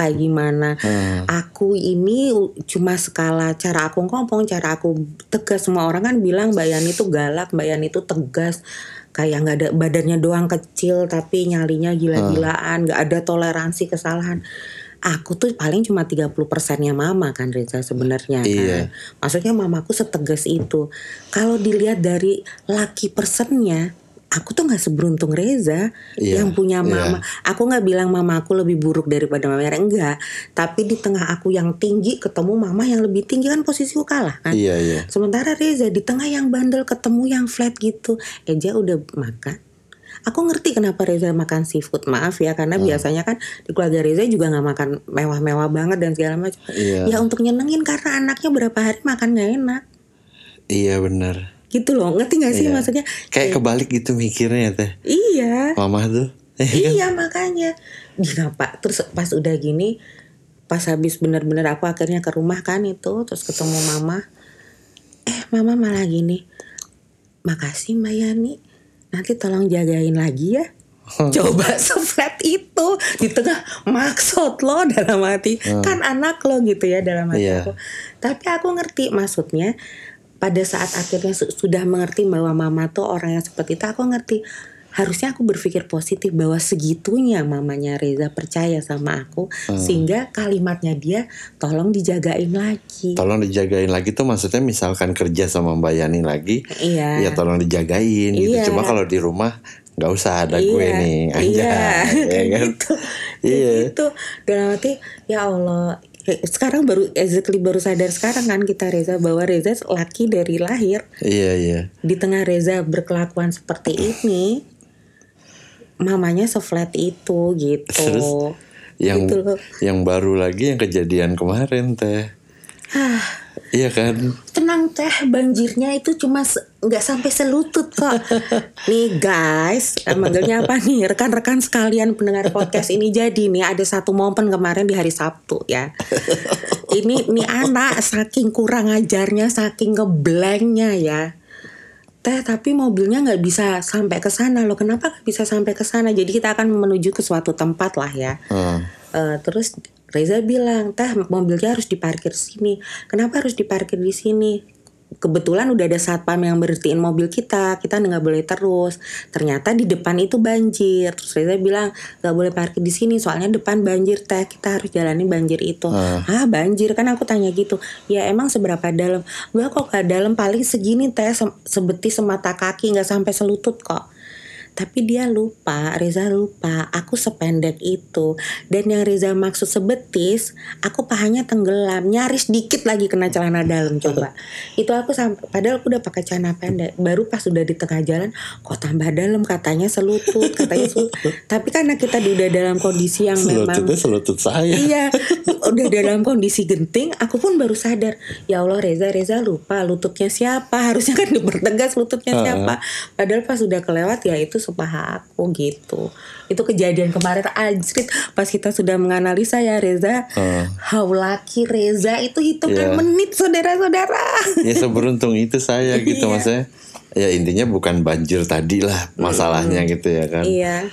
kayak gimana. Aku ini cuma skala cara aku ngomong, cara aku tegas. Semua orang kan bilang Mbak Yani itu galak, Mbak Yani itu tegas. Kayak nggak ada badannya doang kecil tapi nyalinya gila-gilaan, nggak ada toleransi kesalahan. Aku tuh paling cuma 30 persennya mama kan Reza sebenarnya kan. Iya. Maksudnya mamaku setegas itu. Kalau dilihat dari laki persennya, aku tuh nggak seberuntung Reza Iya, yang punya iya. mama. Aku nggak bilang mama aku lebih buruk daripada mama Yara, enggak. Tapi di tengah aku yang tinggi ketemu mama yang lebih tinggi kan posisiku kalah kan. Iya iya. Sementara Reza di tengah yang bandel ketemu yang flat gitu. Eja udah makan. Aku ngerti kenapa Reza makan seafood. Maaf ya karena Hmm. biasanya kan di keluarga Reza juga nggak makan mewah-mewah banget dan segala macam. Iya. Ya untuk nyenengin karena anaknya berapa hari makan nggak enak. Iya benar. Gitu loh. Ngerti gak sih Iya. maksudnya? Kayak kebalik gitu mikirnya teh. Iya. Mama tuh. iya makanya. Kenapa? Terus pas udah gini pas habis bener-bener aku akhirnya ke rumah kan itu terus ketemu mama eh mama malah gini makasih Mbak Yani nanti tolong jagain lagi ya coba seflat itu di tengah maksud lo dalam hati kan anak lo gitu ya dalam hati Iya. aku tapi aku ngerti maksudnya pada saat akhirnya su- sudah mengerti bahwa mama tuh orang yang seperti itu aku ngerti harusnya aku berpikir positif bahwa segitunya mamanya Reza percaya sama aku sehingga kalimatnya dia tolong dijagain lagi Tolong dijagain lagi tuh maksudnya misalkan kerja sama Mbak Yani lagi, iya ya tolong dijagain gitu. Iya. Cuma kalau di rumah nggak usah ada gue Iya, nih, iya, anjay, ya kan? gitu. Iya. Gitu. Dalam arti ya Allah. Eh, Sekarang baru exactly baru sadar sekarang kan kita Reza bahwa Reza laki dari lahir Iya iya. di tengah Reza berkelakuan seperti ini mamanya seflat itu gitu. Terus Yang Gitu loh. yang baru lagi yang kejadian kemarin teh. Iya kan? Tenang teh banjirnya itu cuma nggak sampai selutut kok. nih guys, eh, manggilnya apa nih? Rekan-rekan sekalian pendengar podcast ini jadi nih ada satu momen kemarin di hari Sabtu ya. Ini nih anak saking kurang ajarnya, saking ngeblanknya ya. Teh tapi mobilnya nggak bisa sampai ke sana loh. Kenapa nggak bisa sampai ke sana? Jadi kita akan menuju ke suatu tempat lah ya. Hmm. Eh, terus Reza bilang, teh mobilnya harus diparkir sini. Kenapa harus diparkir di sini? Kebetulan udah ada satpam yang berhentiin mobil kita, kita nggak boleh terus. Ternyata di depan itu banjir. Terus Reza bilang nggak boleh parkir di sini, soalnya depan banjir teh. Kita harus jalani banjir itu. Ah banjir kan aku tanya gitu. Ya emang seberapa dalam? Gak kok gak dalam, paling segini teh se- sebetis semata kaki nggak sampai selutut kok. Tapi dia lupa, Reza lupa, aku sependek itu. Dan yang Reza maksud sebetis, aku pahanya tenggelam, nyaris dikit lagi kena celana dalam coba. itu aku sampai, padahal aku udah pakai celana pendek. Baru pas udah di tengah jalan, kok tambah dalam katanya selutut, katanya selutut. Tapi karena kita udah dalam kondisi yang memang Selututnya selutut saya. Iya, udah dalam kondisi genting, aku pun baru sadar. Ya Allah, Reza, Reza lupa lututnya siapa. Harusnya kan dipertegas lututnya siapa. Padahal pas udah kelewat ya itu sepaha aku gitu. Itu kejadian kemarin anjrit pas kita sudah menganalisa ya Reza. How lucky Reza itu hitungan Iya. menit saudara-saudara. ya seberuntung itu saya gitu Iya. maksudnya. Ya intinya bukan banjir tadi lah masalahnya gitu ya kan. iya.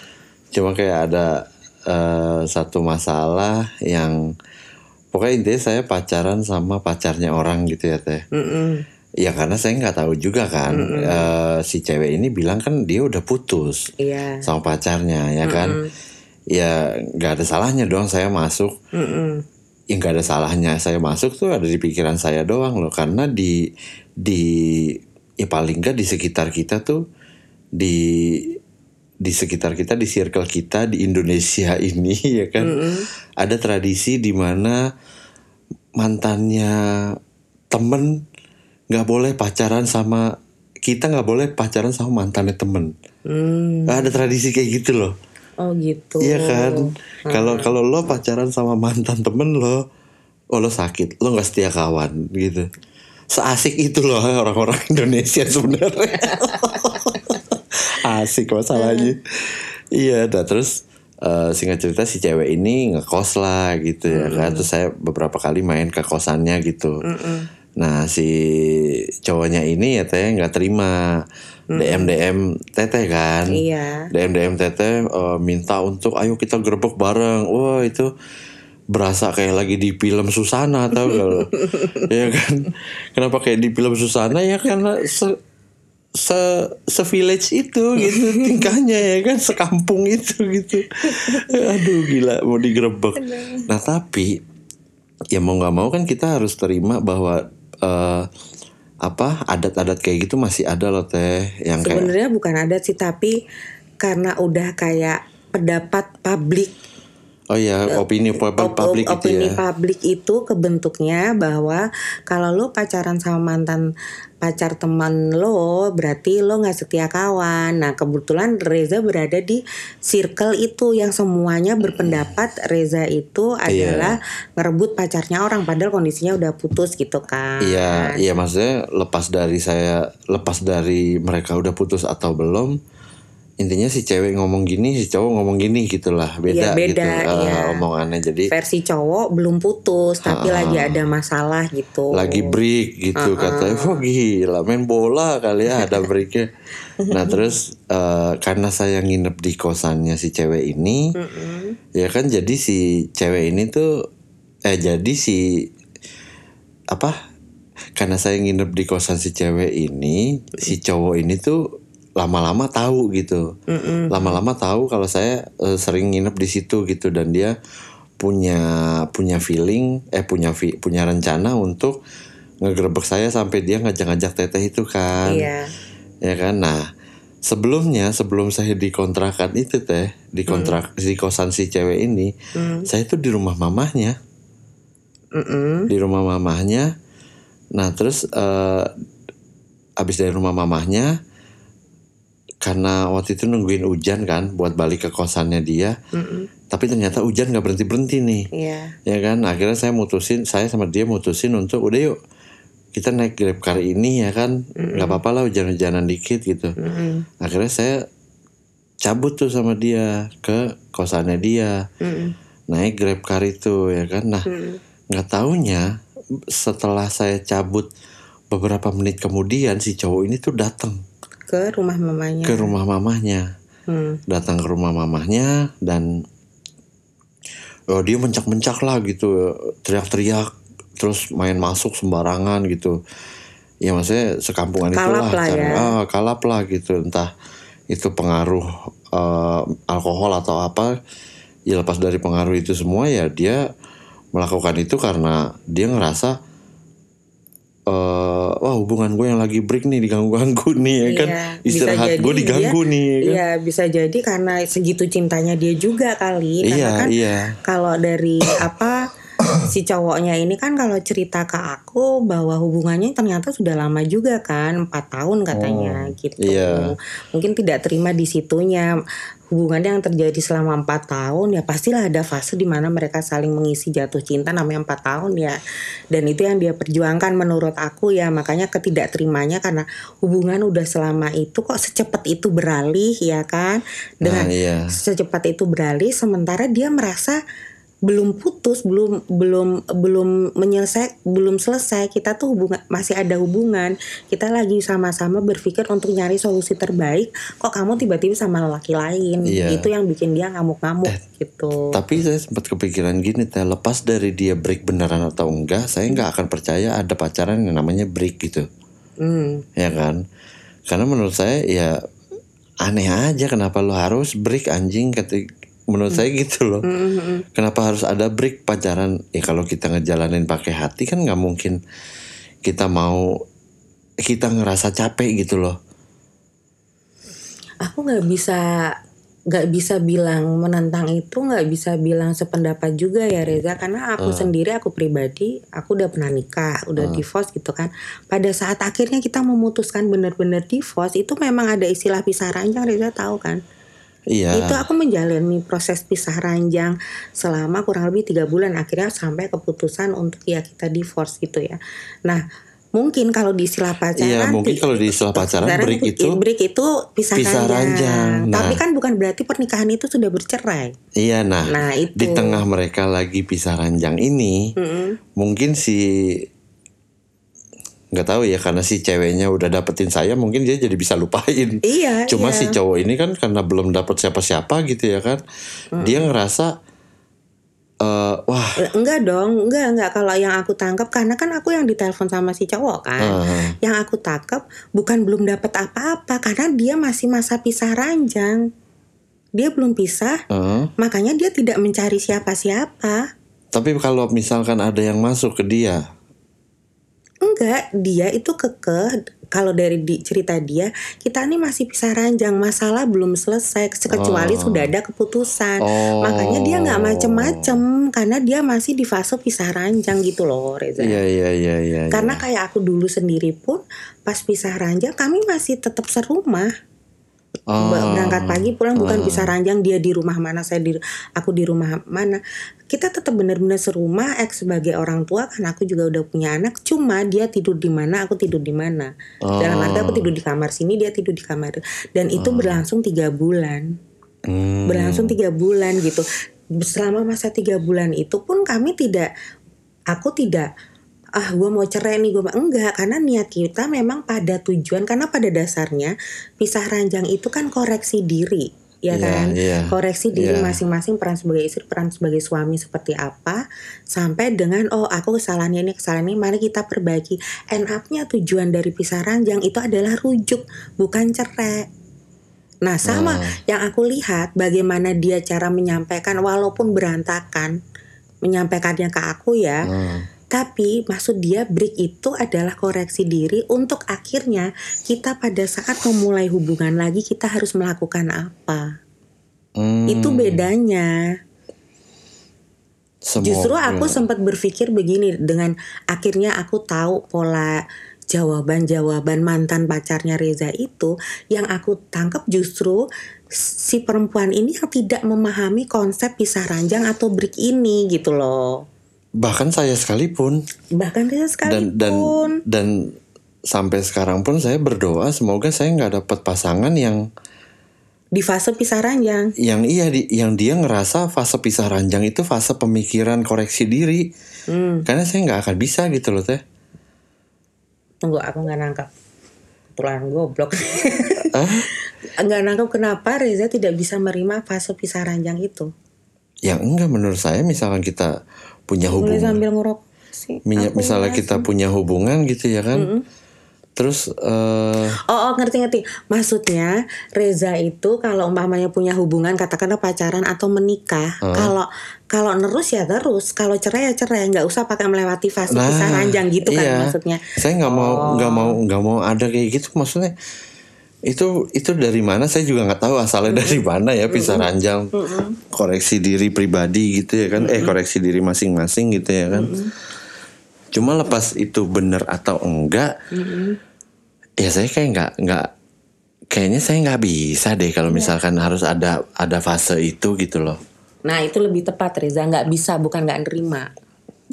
Cuma kayak ada eh, satu masalah yang pokoknya intinya saya pacaran sama pacarnya orang gitu ya teh. Mm-mm. Ya karena saya nggak tahu juga kan eh, si cewek ini bilang kan dia udah putus Iya. sama pacarnya ya kan. Ya nggak ada salahnya dong saya masuk. Mm-mm. Ya nggak ada salahnya saya masuk tuh ada di pikiran saya doang loh karena di di ya paling nggak di sekitar kita tuh di di sekitar kita di circle kita di Indonesia ini ya kan ada tradisi di mana mantannya temen nggak boleh pacaran sama kita nggak boleh pacaran sama mantannya temen. Hmm. ada tradisi kayak gitu loh. Oh gitu. Iya kan? Kalau kalau lo pacaran sama mantan temen lo oh lo sakit. Lo nggak setia kawan gitu. Seasik itu loh orang-orang Indonesia sebenarnya. Asik masalahnya. Iya dah. Terus eh, singkat cerita si cewek ini ngekos lah gitu ya kan. Terus saya beberapa kali main ke kosannya gitu nah si cowoknya ini ya teh nggak terima. DM DM teteh kan? Iya. DM DM teteh eh, minta untuk ayo kita gerbek bareng. Wah itu berasa kayak lagi di film Susana tau gak lo? Ya kan? Kenapa kayak di film Susana? Ya karena se se se village itu gitu tingkahnya ya kan? Sekampung itu gitu. Aduh gila mau digerebek nah tapi ya mau nggak mau kan kita harus terima bahwa eh, apa adat-adat kayak gitu masih ada loh teh yang kayak Sebenarnya bukan adat sih tapi karena udah kayak pendapat publik oh ya opini publik op- itu opini ya publik itu kebentuknya bahwa kalau lo pacaran sama mantan pacar teman lo berarti lo nggak setia kawan. Nah kebetulan Reza berada di circle itu yang semuanya berpendapat Reza itu Iya. adalah ngerebut pacarnya orang padahal kondisinya udah putus gitu kan. Iya, iya maksudnya lepas dari saya lepas dari mereka udah putus atau belum, intinya si cewek ngomong gini, si cowok ngomong gini gitulah, beda, Iya, beda, gitu eh, iya. omongannya. Jadi Versi cowok belum putus tapi lagi ada masalah gitu. lagi break gitu katanya, wah gila main bola kali ya ada breaknya. nah terus eh, karena saya nginep di kosannya si cewek ini, ya kan jadi si cewek ini tuh, eh jadi si apa karena saya nginep di kosan si cewek ini si cowok ini tuh lama-lama tahu gitu. Lama-lama tahu kalau saya eh, sering nginep di situ gitu dan dia punya punya feeling eh punya punya rencana untuk ngegerebek saya sampai dia ngajak-ngajak teteh itu kan. Iya. ya kan? Nah sebelumnya sebelum saya dikontrakan itu teh di kontrak di kosan si cewek ini saya tuh di rumah mamahnya. Mm-mm. di rumah mamahnya. Nah terus eh abis dari rumah mamahnya, karena waktu itu nungguin hujan kan buat balik ke kosannya dia. Tapi ternyata hujan nggak berhenti berhenti nih, Iya. ya kan? Akhirnya saya mutusin, saya sama dia mutusin untuk udah yuk kita naik grab car ini ya kan, nggak apa-apa lah hujan-hujanan dikit gitu. Mm-mm. Akhirnya saya cabut tuh sama dia ke kosannya dia, Mm-mm. naik grab car itu ya kan. Nah nggak taunya setelah saya cabut beberapa menit kemudian si cowok ini tuh datang Ke rumah mamanya. ke rumah mamahnya Hmm. datang ke rumah mamahnya dan oh dia mencak-mencak lah gitu teriak-teriak terus main masuk sembarangan gitu ya maksudnya sekampungan Kalap itulah lah ya. ah, kalap lah gitu entah itu pengaruh eh, alkohol atau apa ya lepas dari pengaruh itu semua ya dia melakukan itu karena dia ngerasa eh wah hubungan gue yang lagi break nih diganggu-ganggu nih ya kan Iya, istirahat jadi gue diganggu dia- nih ya kan? Iya bisa jadi karena segitu cintanya dia juga kali. Karena iya kan iya kalau dari apa si cowoknya ini kan kalau cerita ke aku bahwa hubungannya ternyata sudah lama juga kan empat tahun katanya gitu iya. mungkin tidak terima di situnya hubungan yang terjadi selama empat tahun ya pastilah ada fase di mana mereka saling mengisi jatuh cinta namanya empat tahun ya. Dan itu yang dia perjuangkan menurut aku ya. Makanya ketidakterimanya karena hubungan udah selama itu kok secepat itu beralih ya kan? Dengan nah iya. secepat itu beralih sementara dia merasa belum putus belum belum belum menyelesai belum selesai kita tuh hubungan masih ada hubungan kita lagi sama-sama berpikir untuk nyari solusi terbaik kok kamu tiba-tiba sama lelaki lain Iya. itu yang bikin dia ngamuk-ngamuk gitu Tapi saya sempat kepikiran gini teh lepas dari dia break beneran atau enggak, saya nggak akan percaya ada pacaran yang namanya break gitu, hmm. ya kan? Karena menurut saya ya aneh aja kenapa lo harus break anjing ketik menurut saya gitu loh. Mm-mm. Kenapa harus ada break pacaran? Ya kalau kita ngejalanin pakai hati kan nggak mungkin kita mau kita ngerasa capek gitu loh. aku nggak bisa nggak bisa bilang menentang itu nggak bisa bilang sependapat juga ya Reza karena aku sendiri aku pribadi aku udah pernah nikah udah divorce gitu kan pada saat akhirnya kita memutuskan benar-benar divorce itu memang ada istilah pisah ranjang Reza tahu kan Iya. itu aku menjalani proses pisah ranjang selama kurang lebih tiga bulan akhirnya sampai keputusan untuk ya kita divorce gitu ya nah mungkin kalau di istilah pacaran Iya, mungkin kalau di istilah pacaran break itu break itu pisah, pisah ranjang. Nah. tapi kan bukan berarti pernikahan itu sudah bercerai Iya, nah, Nah, itu. di tengah mereka lagi pisah ranjang ini, Mm-mm. mungkin si nggak tahu ya karena si ceweknya udah dapetin saya, mungkin dia jadi bisa lupain. iya Cuma iya. si cowok ini kan karena belum dapet siapa-siapa gitu ya kan, dia ngerasa eh wah, Eh, enggak dong enggak enggak kalau yang aku tangkap karena kan aku yang ditelepon sama si cowok kan eh, yang aku tangkap bukan belum dapat apa-apa karena dia masih masa pisah ranjang dia belum pisah eh. makanya dia tidak mencari siapa-siapa tapi kalau misalkan ada yang masuk ke dia, Enggak, dia itu kekeh kalau dari di, cerita dia, kita ini masih pisah ranjang, masalah belum selesai kecuali Oh. sudah ada keputusan. Oh. Makanya dia nggak macem-macem karena dia masih di fase pisah ranjang gitu loh, Reza. iya iya iya iya. Karena iya. kayak aku dulu sendiri pun pas pisah ranjang kami masih tetap serumah. Oh. Berangkat pagi pulang bukan Ah. pisah ranjang dia di rumah mana saya di aku di rumah mana kita tetap benar-benar serumah eks sebagai orang tua kan aku juga udah punya anak cuma dia tidur di mana aku tidur di mana dalam arti aku tidur di kamar sini dia tidur di kamar dan itu berlangsung tiga bulan Hmm. berlangsung tiga bulan gitu selama masa tiga bulan itu pun kami tidak aku tidak ah gue mau cerai nih gue enggak karena niat kita memang pada tujuan karena pada dasarnya pisah ranjang itu kan koreksi diri ya Iya, kan iya. koreksi diri Iya. masing-masing peran sebagai istri peran sebagai suami seperti apa sampai dengan oh aku kesalahannya ini kesalahan ini mari kita perbaiki end up-nya tujuan dari pisah ranjang itu adalah rujuk bukan cerai Nah sama Ah. yang aku lihat bagaimana dia cara menyampaikan walaupun berantakan menyampaikannya ke aku ya. Hmm. Tapi maksud dia break itu adalah koreksi diri untuk akhirnya kita pada saat memulai hubungan lagi kita harus melakukan apa. Hmm. Itu bedanya. Semoga- Justru aku sempat berpikir begini dengan akhirnya aku tahu pola jawaban-jawaban mantan pacarnya Reza itu yang aku tangkap justru si perempuan ini yang tidak memahami konsep pisah ranjang atau break ini gitu loh. Bahkan saya sekalipun Bahkan Reza dan dan sekalipun. dan sampai sekarang pun saya berdoa semoga saya nggak dapat pasangan yang di fase pisah ranjang. yang iya di, yang dia ngerasa fase pisah ranjang itu fase pemikiran koreksi diri Hmm, karena saya nggak akan bisa gitu loh teh tunggu aku nggak nangkap. Kebetulan goblok. Nggak nangkap kenapa Reza tidak bisa menerima fase pisah ranjang itu. yang enggak menurut saya misalkan kita punya Boleh hubungan sambil ngerokok sih. Minya- misalnya ngerasa. kita punya hubungan gitu ya kan terus eh Oh, oh ngerti ngerti. Maksudnya Reza itu kalau umpamanya punya hubungan katakanlah pacaran atau menikah, kalau kalau nerus ya terus, kalau cerai ya cerai, nggak usah pakai melewati fase pisah ranjang gitu kan iya. maksudnya. Saya nggak mau nggak mau nggak mau ada kayak gitu maksudnya. Itu itu dari mana saya juga nggak tahu asalnya dari mana ya pisah ranjang. Koreksi diri pribadi gitu ya kan. Eh koreksi diri masing-masing gitu ya kan. Cuma lepas itu benar atau enggak, ya saya kayak nggak nggak kayaknya saya nggak bisa deh kalau misalkan harus ada ada fase itu gitu loh. Nah itu lebih tepat Reza, nggak bisa bukan nggak nerima.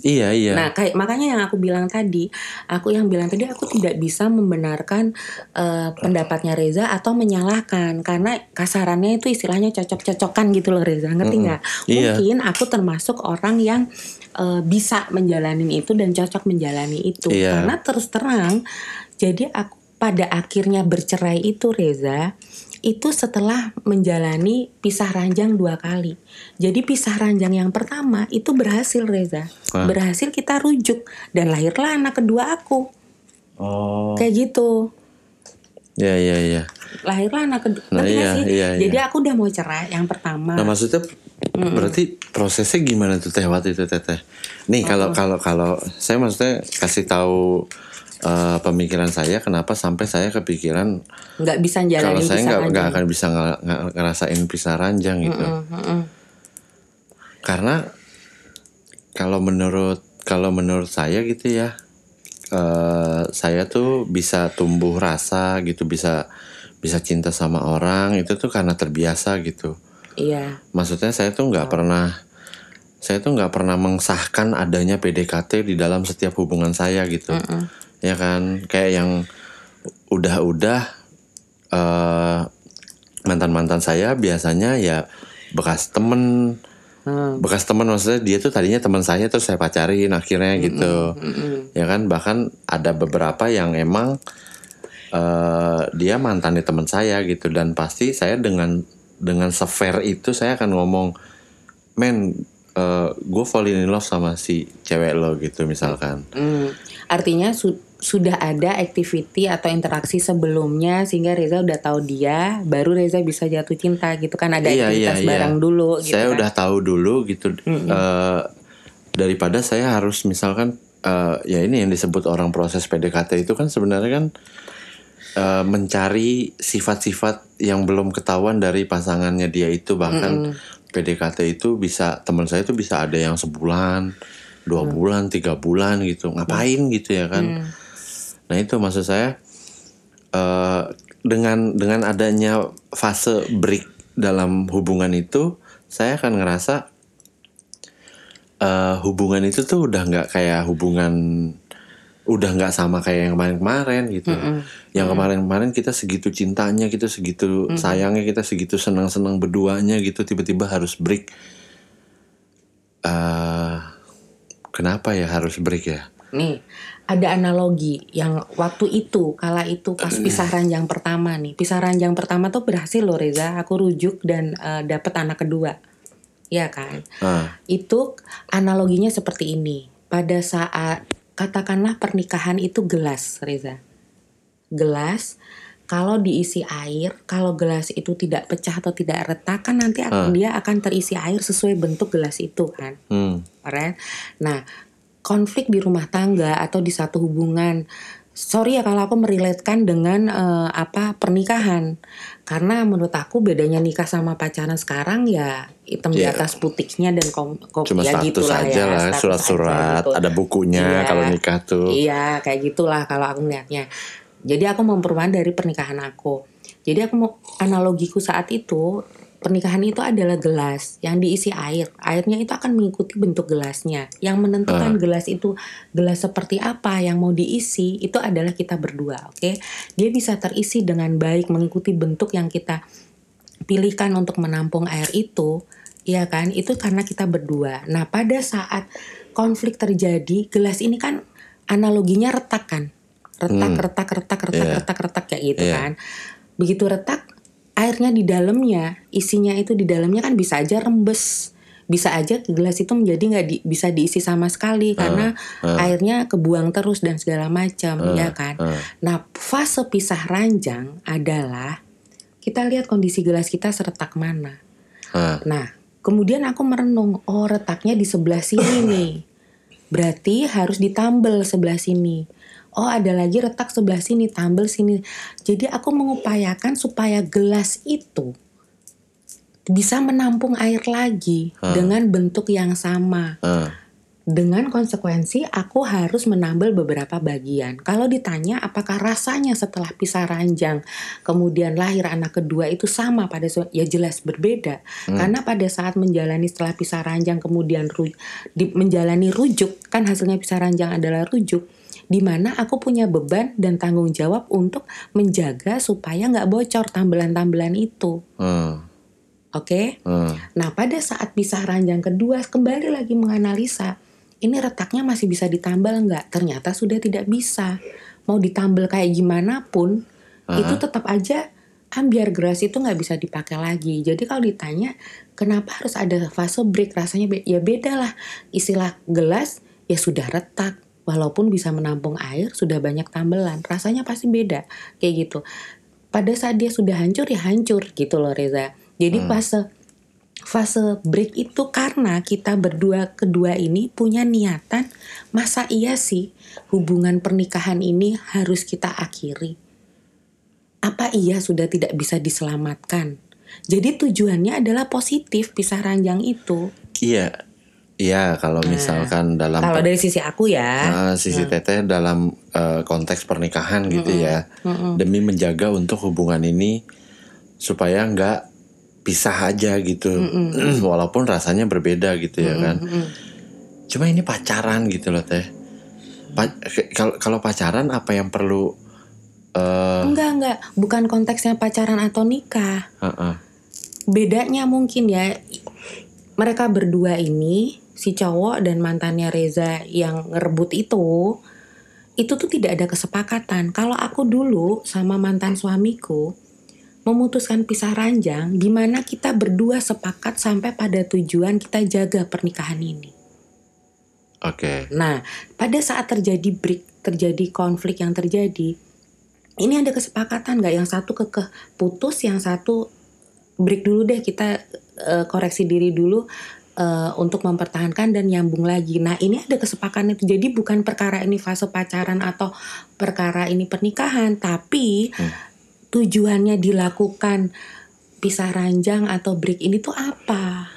Iya iya. Nah, kayak makanya yang aku bilang tadi, aku yang bilang tadi aku tidak bisa membenarkan eh, pendapatnya Reza atau menyalahkan karena kasarannya itu istilahnya cocok-cocokan gitu loh Reza, ngerti nggak? Iya. Mungkin aku termasuk orang yang eh, bisa menjalani itu dan cocok menjalani itu Iya. karena terus terang, jadi aku pada akhirnya bercerai itu Reza itu setelah menjalani pisah ranjang dua kali. Jadi pisah ranjang yang pertama itu berhasil Reza, berhasil kita rujuk dan lahirlah anak kedua aku oh. kayak gitu. Ya ya ya. Lahirlah anak kedua. Nah, iya, sih? iya, iya. Jadi aku udah mau cerai yang pertama. Nah maksudnya berarti prosesnya gimana tuh teh waktu itu teteh? Nih kalau kalau kalau saya maksudnya kasih tahu eh, pemikiran saya kenapa sampai saya kepikiran nggak bisa kalau jalanin saya nggak nggak ranjang. akan bisa nge- nge- ngerasain pisah ranjang gitu. Mm, mm, mm. Karena kalau menurut kalau menurut saya gitu ya, eh saya tuh bisa tumbuh rasa gitu, bisa bisa cinta sama orang itu tuh karena terbiasa gitu. Iya. Maksudnya saya tuh nggak pernah saya tuh nggak pernah mengsahkan adanya PDKT di dalam setiap hubungan saya gitu, ya kan? Kayak yang udah-udah eh mantan-mantan saya biasanya ya bekas temen. Hmm. bekas teman maksudnya dia tuh tadinya teman saya terus saya pacarin akhirnya gitu. ya kan? Bahkan ada beberapa yang emang eh dia mantannya teman saya gitu. Dan pasti saya dengan dengan sefair itu saya akan ngomong men gue falling in love sama si cewek lo gitu misalkan. Hmm, artinya su- sudah ada activity atau interaksi sebelumnya sehingga Reza udah tahu dia, baru Reza bisa jatuh cinta gitu kan ada Iya, aktivitas iya, iya. bareng dulu gitu saya kan. udah tahu dulu gitu Eh, daripada saya harus misalkan eh, ya ini yang disebut orang proses PDKT itu kan sebenarnya kan eh, mencari sifat-sifat yang belum ketahuan dari pasangannya dia itu. Bahkan PDKT itu bisa teman saya itu bisa ada yang sebulan dua bulan tiga bulan gitu. Ngapain gitu ya kan nah itu maksud saya eh, dengan dengan adanya fase break dalam hubungan itu saya akan ngerasa eh, hubungan itu tuh udah nggak kayak hubungan udah nggak sama kayak yang kemarin-kemarin gitu. Yang kemarin-kemarin kita segitu cintanya kita segitu sayangnya kita segitu senang-senang berduanya gitu tiba-tiba harus break. Eh kenapa ya harus break ya? Nih, ada analogi yang waktu itu, kala itu pas pisah ranjang pertama nih. Pisah ranjang pertama tuh berhasil loh Reza, aku rujuk dan eh, dapet anak kedua. Ya kan? ah Itu analoginya seperti ini. Pada saat katakanlah pernikahan itu gelas, Reza. Gelas kalau diisi air, kalau gelas itu tidak pecah atau tidak retak kan nanti akan dia akan terisi air sesuai bentuk gelas itu kan. hmm. Nah, konflik di rumah tangga atau di satu hubungan. Sorry ya kalau aku meriletkan dengan eh, apa pernikahan. Karena menurut aku bedanya nikah sama pacaran sekarang ya hitam di Iya. atas putihnya dan kom, kom- cuma ya status gitulah aja ya, lah surat-surat gitu. ada bukunya Iya. kalau nikah tuh Iya, kayak gitulah kalau aku melihatnya. Jadi aku memperwan dari pernikahan aku. Jadi aku mau analogiku saat itu pernikahan itu adalah gelas yang diisi air. Airnya itu akan mengikuti bentuk gelasnya. Yang menentukan gelas itu gelas seperti apa yang mau diisi itu adalah kita berdua, oke? Dia bisa terisi dengan baik mengikuti bentuk yang kita pilihkan untuk menampung air itu, ya kan? Itu karena kita berdua. Nah, pada saat konflik terjadi, gelas ini kan analoginya retak kan? Retak, retak, retak, retak, Iya. retak, retak kayak gitu Iya. kan. Begitu retak, airnya di dalamnya, isinya itu di dalamnya kan bisa aja rembes, bisa aja gelas itu menjadi nggak di- bisa diisi sama sekali karena airnya kebuang terus dan segala macam ya kan. ah. Nah fase pisah ranjang adalah kita lihat kondisi gelas kita seretak mana. Ah, Nah kemudian aku merenung oh retaknya di sebelah sini nih. Berarti harus ditambel sebelah sini. Oh ada lagi retak sebelah sini, tambel sini. Jadi aku mengupayakan supaya gelas itu bisa menampung air lagi dengan bentuk yang sama. ah. Dengan konsekuensi aku harus menambal beberapa bagian. Kalau ditanya apakah rasanya setelah pisah ranjang kemudian lahir anak kedua itu sama pada su- ya jelas berbeda. Karena pada saat menjalani setelah pisah ranjang kemudian ru- di- menjalani rujuk kan hasilnya pisah ranjang adalah rujuk di mana aku punya beban dan tanggung jawab untuk menjaga supaya nggak bocor tambelan-tambelan itu. ah, Oke? ah. Nah, pada saat pisah ranjang kedua, kembali lagi menganalisa, ini retaknya masih bisa ditambal nggak? Ternyata sudah tidak bisa. Mau ditambal kayak gimana pun, itu tetap aja ambiar gelas itu nggak bisa dipakai lagi. Jadi kalau ditanya, kenapa harus ada fase break? Rasanya be- ya beda lah. Istilah gelas ya sudah retak. Walaupun bisa menampung air, sudah banyak tambelan. Rasanya pasti beda. Kayak gitu. Pada saat dia sudah hancur, ya hancur gitu loh Reza. Jadi fase fase break itu karena kita berdua kedua ini punya niatan masa iya sih hubungan pernikahan ini harus kita akhiri apa iya sudah tidak bisa diselamatkan jadi tujuannya adalah positif pisah ranjang itu Iya, iya kalau misalkan dalam kalau dari sisi aku ya. Ah, sisi teteh dalam eh, konteks pernikahan gitu ya, demi menjaga untuk hubungan ini supaya nggak pisah aja gitu, walaupun rasanya berbeda gitu ya kan. Cuma ini pacaran gitu loh teh. Pa- Kalau kalau pacaran apa yang perlu? eh enggak enggak. Bukan konteksnya pacaran atau nikah. Heeh. bedanya mungkin ya mereka berdua ini si cowok dan mantannya Reza yang ngerebut itu itu tuh tidak ada kesepakatan kalau aku dulu sama mantan suamiku memutuskan pisah ranjang gimana kita berdua sepakat sampai pada tujuan kita jaga pernikahan ini Oke. Nah, pada saat terjadi break, terjadi konflik yang terjadi, ini ada kesepakatan nggak? Yang satu kekeh putus, yang satu break dulu deh kita eh, koreksi diri dulu eh, untuk mempertahankan dan nyambung lagi. Nah, ini ada kesepakatan itu. Jadi bukan perkara ini fase pacaran atau perkara ini pernikahan, tapi tujuannya dilakukan pisah ranjang atau break ini tuh apa?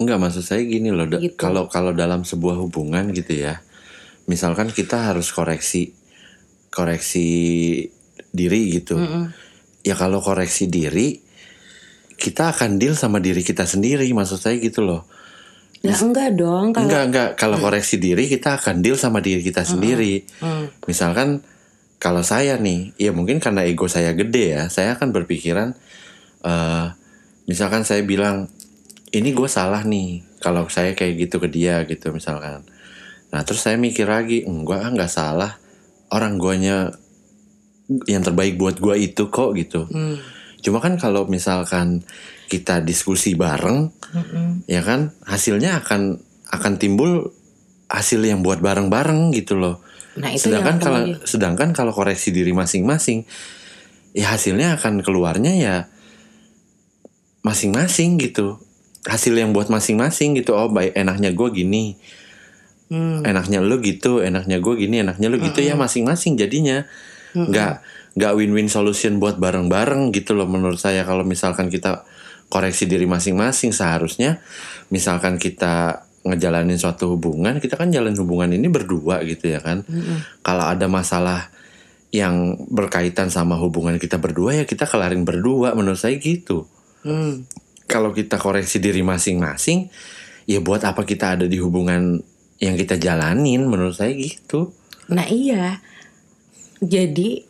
Enggak maksud saya gini loh, Gitu. kalau kalau dalam sebuah hubungan gitu ya, misalkan kita harus koreksi koreksi diri gitu, ya kalau koreksi diri kita akan deal sama diri kita sendiri, maksud saya gitu loh. Ya enggak dong kalau Enggak enggak, kalau koreksi diri kita akan deal sama diri kita sendiri. Hmm. Misalkan kalau saya nih, ya mungkin karena ego saya gede ya, saya akan berpikiran, eh misalkan saya bilang ini gue salah nih, kalau saya kayak gitu ke dia gitu misalkan. Nah terus saya mikir lagi, enggak ah, nggak salah, orang guanya yang terbaik buat gua itu kok gitu. Hmm. Cuma kan kalau misalkan kita diskusi bareng, Mm-mm. ya kan hasilnya akan akan timbul hasil yang buat bareng-bareng gitu loh. Nah, itu sedangkan kalau sedangkan kalau koreksi diri masing-masing ya hasilnya akan keluarnya ya masing-masing gitu hasil yang buat masing-masing gitu oh baik enaknya gue gini Hmm. enaknya lu gitu enaknya gue gini enaknya lu gitu ya masing-masing jadinya nggak nggak win-win solution buat bareng-bareng gitu loh menurut saya. Kalau misalkan kita koreksi diri masing-masing seharusnya misalkan kita ngejalanin suatu hubungan kita kan jalan hubungan ini berdua gitu ya kan. Kalau ada masalah yang berkaitan sama hubungan kita berdua ya kita kelarin berdua. Menurut saya gitu. Hmm. kalau kita koreksi diri masing-masing ya buat apa kita ada di hubungan yang kita jalanin? Menurut saya gitu. Nah iya, jadi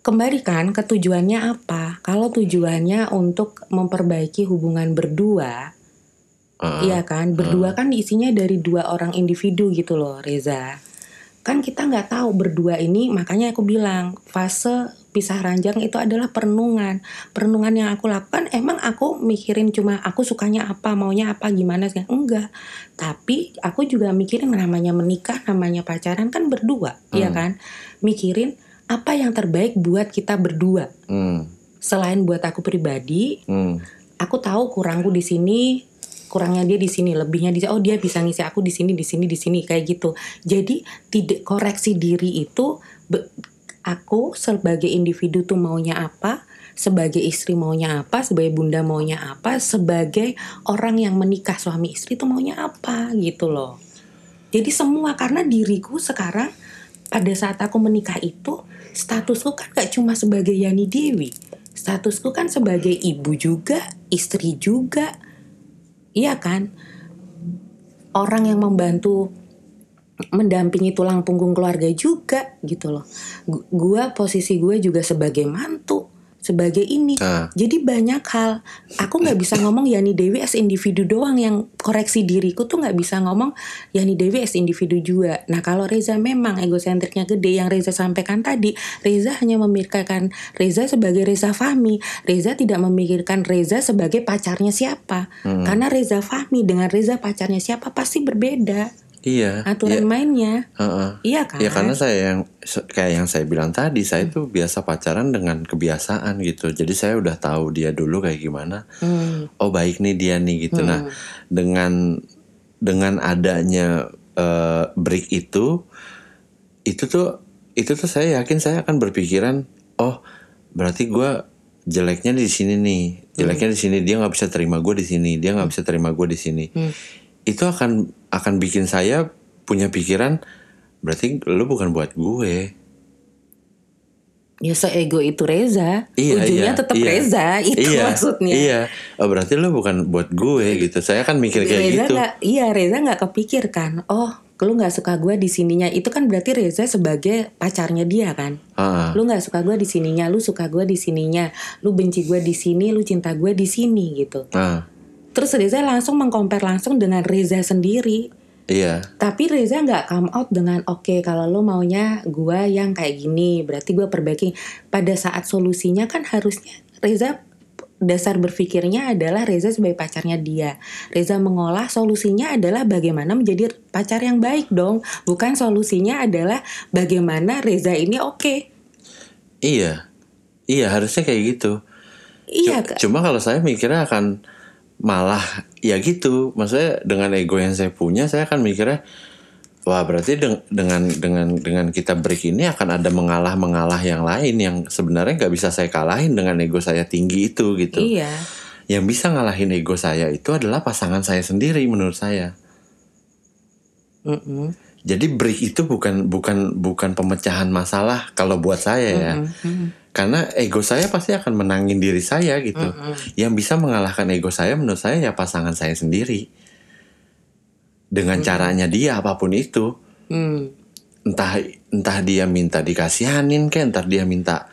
kembali kan ke tujuannya apa? Kalau tujuannya untuk memperbaiki hubungan berdua, Heeh. iya kan? Berdua kan isinya dari dua orang individu gitu loh, Reza. kan kita nggak tahu berdua ini makanya aku bilang fase pisah ranjang itu adalah perenungan perenungan yang aku lakukan emang aku mikirin cuma aku sukanya apa maunya apa gimana sih enggak tapi aku juga mikirin namanya menikah namanya pacaran kan berdua ya kan mikirin apa yang terbaik buat kita berdua Hmm. selain buat aku pribadi Hmm. aku tahu kurangku di sini kurangnya dia di sini lebihnya di oh dia bisa ngisi aku di sini di sini di sini kayak gitu jadi tidak koreksi diri itu be- aku sebagai individu tuh maunya apa sebagai istri maunya apa sebagai bunda maunya apa sebagai orang yang menikah suami istri tuh maunya apa gitu loh jadi semua karena diriku sekarang pada saat aku menikah itu statusku kan gak cuma sebagai Yani Dewi. Statusku kan sebagai ibu juga istri juga. Iya kan? Orang yang membantu mendampingi tulang punggung keluarga juga gitu loh. Gu- gua posisi gue juga sebagai mantu sebagai ini. Nah. jadi banyak hal. Aku nggak bisa ngomong Yani Dewi as individu doang yang koreksi diriku tuh nggak bisa ngomong Yani Dewi as individu juga. Nah kalau Reza memang egosentriknya gede yang Reza sampaikan tadi Reza hanya memikirkan Reza sebagai Reza Fahmi. Reza tidak memikirkan Reza sebagai pacarnya siapa. Karena Reza Fahmi dengan Reza pacarnya siapa pasti berbeda Iya. aturan iya. mainnya Heeh. iya kan Ya karena saya yang kayak yang saya bilang tadi, saya tuh biasa pacaran dengan kebiasaan gitu. Jadi saya udah tahu dia dulu kayak gimana. Hmm. Oh baik nih dia nih gitu. Nah dengan dengan adanya eh, break itu, itu tuh itu tuh saya yakin saya akan berpikiran, oh berarti gua jeleknya di sini nih, jeleknya di sini dia nggak bisa terima gue di sini, dia nggak bisa terima gue di sini. Itu akan akan bikin saya punya pikiran berarti lu bukan buat gue. ya seego itu Reza Iya, ujungnya iya, tetap iya. Reza itu iya, maksudnya Iya. Oh, berarti lu bukan buat gue gitu. Saya kan mikir kayak Reza gitu. nggak iya Reza nggak kepikir kan oh lu nggak suka gue di sininya itu kan berarti Reza sebagai pacarnya dia kan Ah, lu nggak suka gue di sininya lu suka gue di sininya lu benci gue di sini lu cinta gue di sini gitu ah, terus Reza langsung mengcompare langsung dengan Reza sendiri iya. tapi Reza nggak come out dengan oke kalau lo maunya gue yang kayak gini berarti gue perbaiki pada saat solusinya kan harusnya Reza dasar berpikirnya adalah Reza sebagai pacarnya dia Reza mengolah solusinya adalah bagaimana menjadi pacar yang baik dong bukan solusinya adalah bagaimana Reza ini oke Iya. Iya, harusnya kayak gitu. iya. Cuma kalau saya mikirnya akan malah ya gitu. Maksudnya dengan ego yang saya punya, saya akan mikirnya wah berarti deng- dengan dengan dengan kita break ini akan ada mengalah mengalah yang lain yang sebenarnya nggak bisa saya kalahin dengan ego saya tinggi itu gitu. iya Yang bisa ngalahin ego saya itu adalah pasangan saya sendiri menurut saya. Mm-mm. Jadi break itu bukan bukan bukan pemecahan masalah kalau buat saya ya. Mm-mm. Karena ego saya pasti akan menangin diri saya gitu. Yang bisa mengalahkan ego saya menurut saya ya pasangan saya sendiri. Dengan caranya dia apa pun itu. Mm. Entah entah dia minta dikasihanin kayak entar dia minta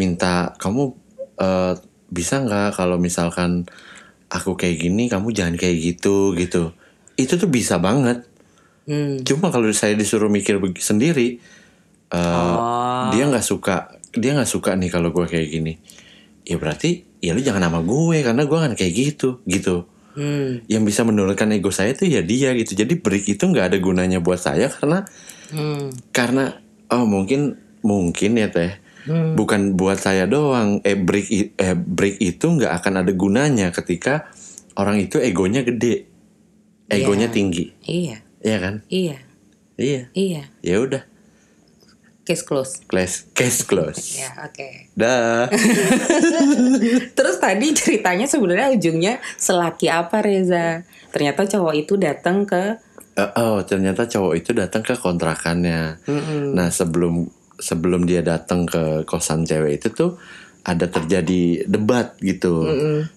minta kamu eh, bisa nggak kalau misalkan aku kayak gini kamu jangan kayak gitu gitu. Itu tuh bisa banget. Mm. Cuma kalau saya disuruh mikir sendiri, eh, Oh. dia nggak suka, dia nggak suka nih kalau gue kayak gini. Ya berarti, ya lu jangan sama gue karena gue kan kayak gitu, gitu. Mm. Yang bisa menurunkan ego saya itu ya dia gitu. Jadi break itu nggak ada gunanya buat saya karena, Mm. karena oh mungkin mungkin ya teh, Hmm. bukan buat saya doang. Eh break eh break itu nggak akan ada gunanya ketika orang itu egonya gede, egonya Iya. tinggi, iya ya kan? iya Iya. iya Ya udah. Case close Case, case close. ya oke Dah. Terus tadi ceritanya sebenarnya ujungnya selaki apa Reza? Ternyata cowok itu datang ke Eh, oh, ternyata cowok itu datang ke kontrakannya. Nah, sebelum sebelum dia datang ke kosan cewek itu tuh ada terjadi debat gitu.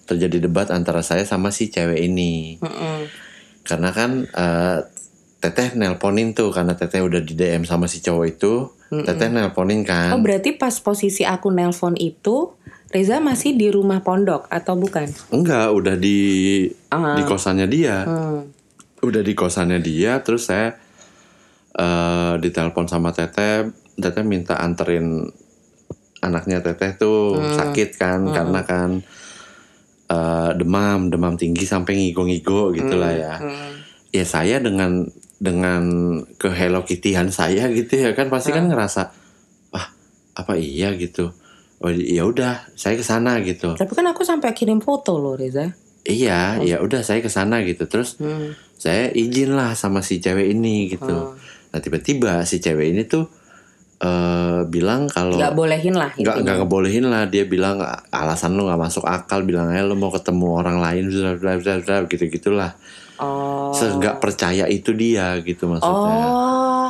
Terjadi debat antara saya sama si cewek ini. Mm-mm. Karena kan eh, Teteh nelponin tuh karena Teteh udah di DM sama si cowok itu. Teteh nelponin kan. Oh berarti pas posisi aku nelpon itu Reza masih di rumah pondok atau bukan? Enggak, udah di Ah. di kosannya dia. Hmm. udah di kosannya dia terus saya eh ditelepon sama Teteh, Teteh minta anterin anaknya Teteh tuh sakit kan karena kan eh, demam, demam tinggi sampai ngigo-ngigo gitu lah ya. Hmm. Ya saya dengan dengan ke Hello Kitty-an saya gitu ya kan pasti kan ngerasa wah apa iya gitu. Oh ya udah saya ke sana gitu. Tapi kan aku sampai kirim foto loh Reza. Iya, ya udah saya ke sana gitu. Terus Hmm. saya izin lah sama si cewek ini gitu. Oh. Nah tiba-tiba si cewek ini tuh eh bilang kalau Gak bolehin lah nggak nggak ngebolehin lah dia bilang alasan lu nggak masuk akal bilang aja lu mau ketemu orang lain gitu gitulah Oh. seenggak percaya itu dia gitu maksudnya Oh.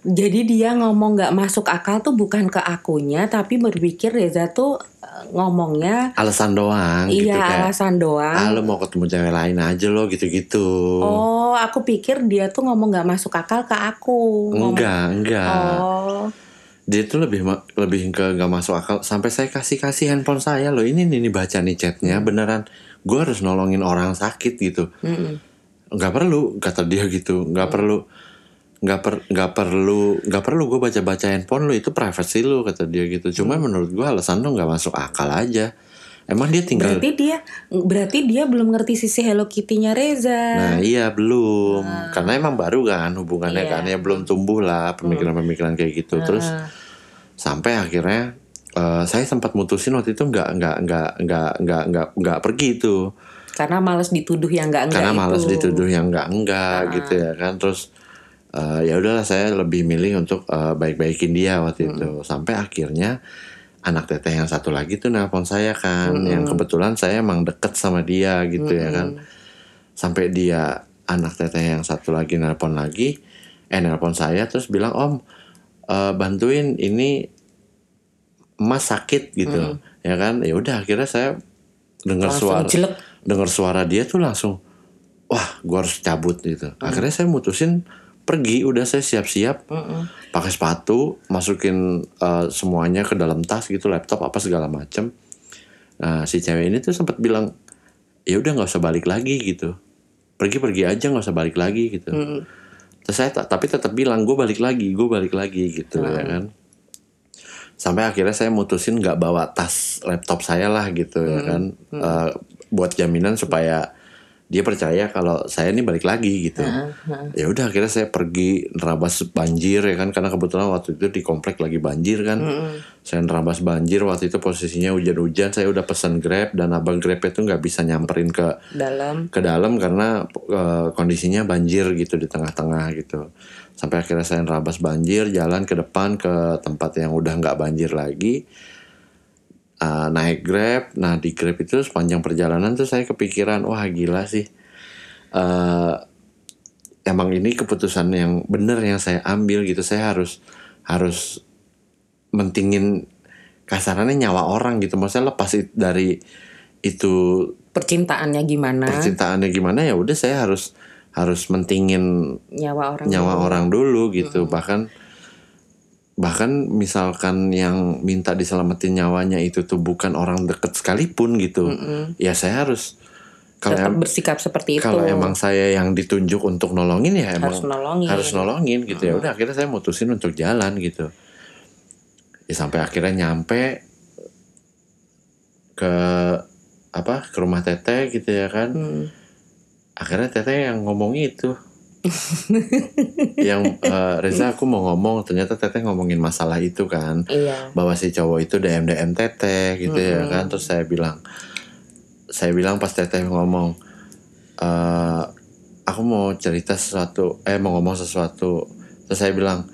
Jadi dia ngomong gak masuk akal tuh bukan ke akunya tapi berpikir Reza tuh eh, ngomongnya alasan doang gitu iya kayak alasan doang. ah lu mau ketemu cewek lain aja lo gitu-gitu Oh, aku pikir dia tuh ngomong gak masuk akal ke aku. Ngomong- enggak enggak Oh. dia tuh lebih lebih ke nggak masuk akal sampai saya kasih kasih handphone saya loh ini nih baca nih chatnya beneran gue harus nolongin orang sakit gitu Mm-mm. Nggak perlu kata dia gitu. Nggak perlu nggak per nggak perlu nggak perlu gue baca baca handphone lu itu privacy lu kata dia gitu. Cuma menurut gue alasan lu nggak masuk akal aja. Emang dia tinggal Berarti dia berarti dia belum ngerti sisi Hello Kitty-nya Reza. nah iya belum. Karena emang baru kan hubungannya Iya. kan ya belum tumbuh lah pemikiran-pemikiran kayak gitu. Terus Ah. sampai akhirnya eh, saya sempat mutusin waktu itu nggak nggak nggak nggak nggak nggak nggak pergi itu Karena males dituduh yang enggak enggak karena itu. malas dituduh yang enggak enggak gitu ya kan. Terus eh, ya udahlah saya lebih milih untuk eh, baik-baikin dia waktu itu. Sampai akhirnya anak teteh yang satu lagi tuh nelpon saya kan. Yang kebetulan saya emang deket sama dia gitu ya kan. Sampai dia anak teteh yang satu lagi nelpon lagi eh nelpon saya terus bilang om eh, bantuin ini emas sakit gitu. Ya kan? Ya udah akhirnya saya dengar suara jelek. Dengar suara dia tuh langsung wah gua harus cabut gitu. Akhirnya saya mutusin pergi udah saya siap-siap Mm-mm. pakai sepatu masukin eh, semuanya ke dalam tas gitu laptop apa segala macem. Nah si cewek ini tuh sempat bilang ya udah nggak usah balik lagi gitu. Pergi-pergi aja nggak usah balik lagi gitu. Mm. terus saya ta- tapi tetap bilang gue balik lagi gue balik lagi gitu ya kan. Sampai akhirnya saya mutusin nggak bawa tas laptop saya lah gitu ya kan. Eh, buat jaminan supaya dia percaya kalau saya ini balik lagi gitu. Ya udah akhirnya saya pergi nerabas banjir ya kan? Karena kebetulan waktu itu di komplek lagi banjir kan? Saya nerabas banjir waktu itu posisinya hujan-hujan saya udah pesan grab dan abang grab itu nggak bisa nyamperin ke Dalam. ke dalam karena eh, kondisinya banjir gitu di tengah-tengah gitu. Sampai akhirnya saya nerabas banjir jalan ke depan ke tempat yang udah nggak banjir lagi Ah, naik grab. Nah di grab itu sepanjang perjalanan tuh saya kepikiran wah gila sih. Eh, emang ini keputusan yang bener yang saya ambil gitu. Saya harus harus mentingin kasarannya nyawa orang gitu. Maksudnya lepas it- dari itu percintaannya gimana? percintaannya gimana ya udah saya harus harus mentingin nyawa orang. nyawa orang dulu gitu. Bahkan bahkan misalkan yang minta diselamatin nyawanya itu tuh bukan orang deket sekalipun gitu. Ya saya harus kalau Tetap bersikap seperti itu. kalau emang saya yang ditunjuk untuk nolongin ya emang harus nolongin. harus nolongin gitu. Ya udah akhirnya saya mutusin untuk jalan gitu. Ya sampai akhirnya nyampe ke apa ke rumah teteh gitu ya kan. Hmm. akhirnya teteh yang ngomong itu yang eh, Reza aku mau ngomong ternyata teteh ngomongin masalah itu kan. Iya. bahwa si cowok itu DM DM teteh gitu ya kan. Terus saya bilang saya bilang pas teteh ngomong eh aku mau cerita sesuatu eh mau ngomong sesuatu. Terus saya bilang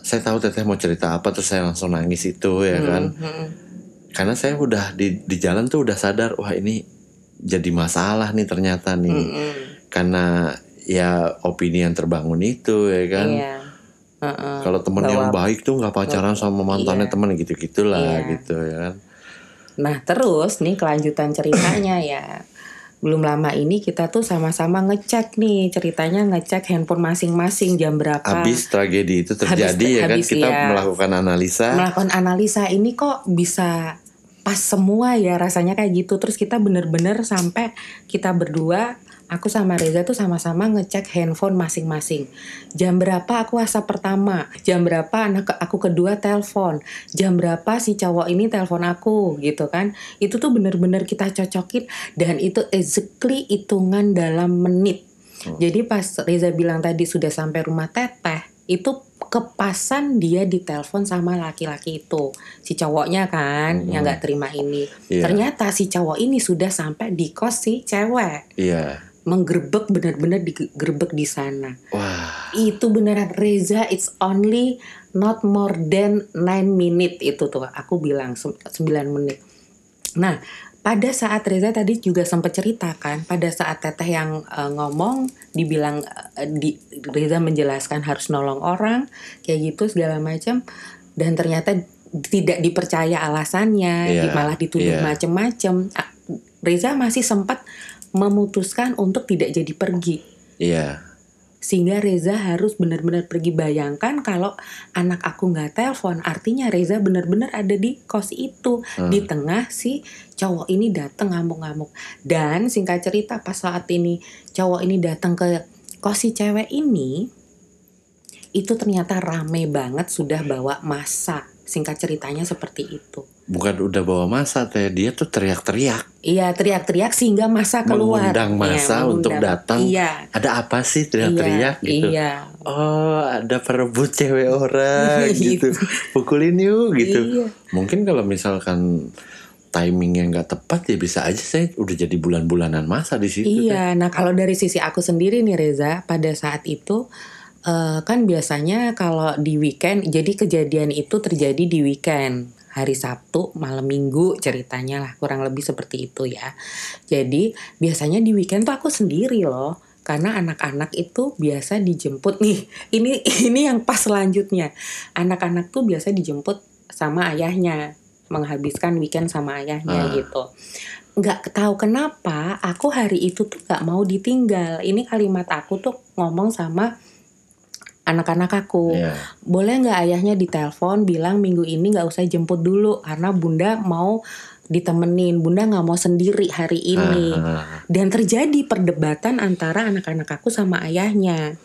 saya tahu teteh mau cerita apa. Terus saya langsung nangis itu ya kan. Mm-mm. karena saya udah di di jalan tuh udah sadar wah ini jadi masalah nih ternyata nih. Mm-mm. karena ya opini yang terbangun itu ya kan Iya. Heeh. kalau teman yang baik tuh nggak pacaran sama mantannya Iya. teman gitu gitulah Iya. gitu ya kan Nah terus nih kelanjutan ceritanya ya belum lama ini kita tuh sama-sama ngecek nih ceritanya ngecek handphone masing-masing jam berapa habis tragedi itu terjadi ya kan habis, kita ya. melakukan analisa melakukan analisa ini kok bisa pas semua ya rasanya kayak gitu terus kita bener-bener sampai kita berdua aku sama Reza tuh sama-sama ngecek handphone masing-masing. Jam berapa aku WhatsApp pertama, jam berapa anak aku kedua telepon, jam berapa si cowok ini telepon aku gitu kan. Itu tuh bener-bener kita cocokin dan itu exactly hitungan dalam menit. Jadi pas Reza bilang tadi sudah sampai rumah teteh, itu kepasan dia ditelepon sama laki-laki itu si cowoknya kan yang nggak terima ini Iya. ternyata si cowok ini sudah sampai di kos si cewek Iya. Menggerebek benar-benar digerebek di sana Wah. itu beneran Reza it's only not more than 9 minute itu tuh aku bilang sem- 9 menit nah pada saat Reza tadi juga sempat cerita kan pada saat Teteh yang eh, ngomong dibilang eh, di, Reza menjelaskan harus nolong orang kayak gitu segala macam dan ternyata tidak dipercaya alasannya di- malah dituduh iya. macem-macem Reza masih sempat memutuskan untuk tidak jadi pergi. Iya. sehingga Reza harus benar-benar pergi. Bayangkan kalau anak aku nggak telepon artinya Reza benar-benar ada di kos itu. Hmm. di tengah si cowok ini datang ngamuk-ngamuk. Dan singkat cerita pas saat ini cowok ini datang ke kos si cewek ini itu ternyata rame banget sudah bawa masa. Singkat ceritanya seperti itu. Bukan udah bawa masa teh, dia tuh teriak-teriak. Iya teriak-teriak sehingga masa keluar Mengundang Iya, massa untuk mengundang. datang. iya Ada apa sih teriak-teriak iya, gitu? iya Oh, ada perebut cewek orang gitu. Pukulin yuk gitu. Iya. Mungkin kalau misalkan timingnya nggak tepat ya bisa aja saya udah jadi bulan-bulanan masa di situ. Iya, nah kalau dari sisi aku sendiri nih Reza, pada saat itu eh, kan biasanya kalau di weekend, jadi kejadian itu terjadi di weekend hari Sabtu malam Minggu ceritanya lah kurang lebih seperti itu ya. Jadi biasanya di weekend tuh aku sendiri loh. Karena anak-anak itu biasa dijemput nih. Ini ini yang pas selanjutnya. Anak-anak tuh biasa dijemput sama ayahnya, menghabiskan weekend sama ayahnya Ah. gitu nggak tahu kenapa aku hari itu tuh nggak mau ditinggal ini kalimat aku tuh ngomong sama anak-anak aku. Iya. boleh nggak ayahnya ditelepon bilang minggu ini nggak usah jemput dulu karena bunda mau ditemenin. Bunda nggak mau sendiri hari ini. Ah, dan terjadi perdebatan antara anak-anak aku sama ayahnya.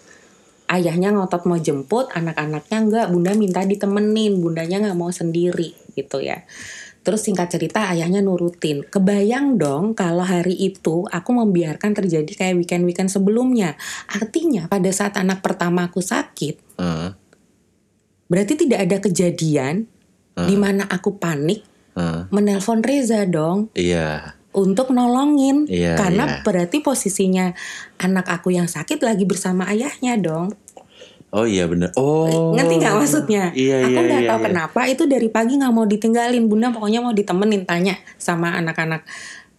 Ayahnya ngotot mau jemput anak-anaknya nggak. Bunda minta ditemenin bundanya nggak mau sendiri gitu ya terus singkat cerita ayahnya nurutin kebayang dong kalau hari itu aku membiarkan terjadi kayak weekend-weekend sebelumnya artinya pada saat anak pertama aku sakit ah, berarti tidak ada kejadian Ah. di mana aku panik ah. menelpon Reza dong Iya. untuk nolongin Iya, karena iya. berarti posisinya anak aku yang sakit lagi bersama ayahnya dong Oh iya bener. Oh. ngerti nggak maksudnya Iya aku iya nggak iya. tahu iya. kenapa itu dari pagi nggak mau ditinggalin bunda pokoknya mau ditemenin tanya sama anak-anak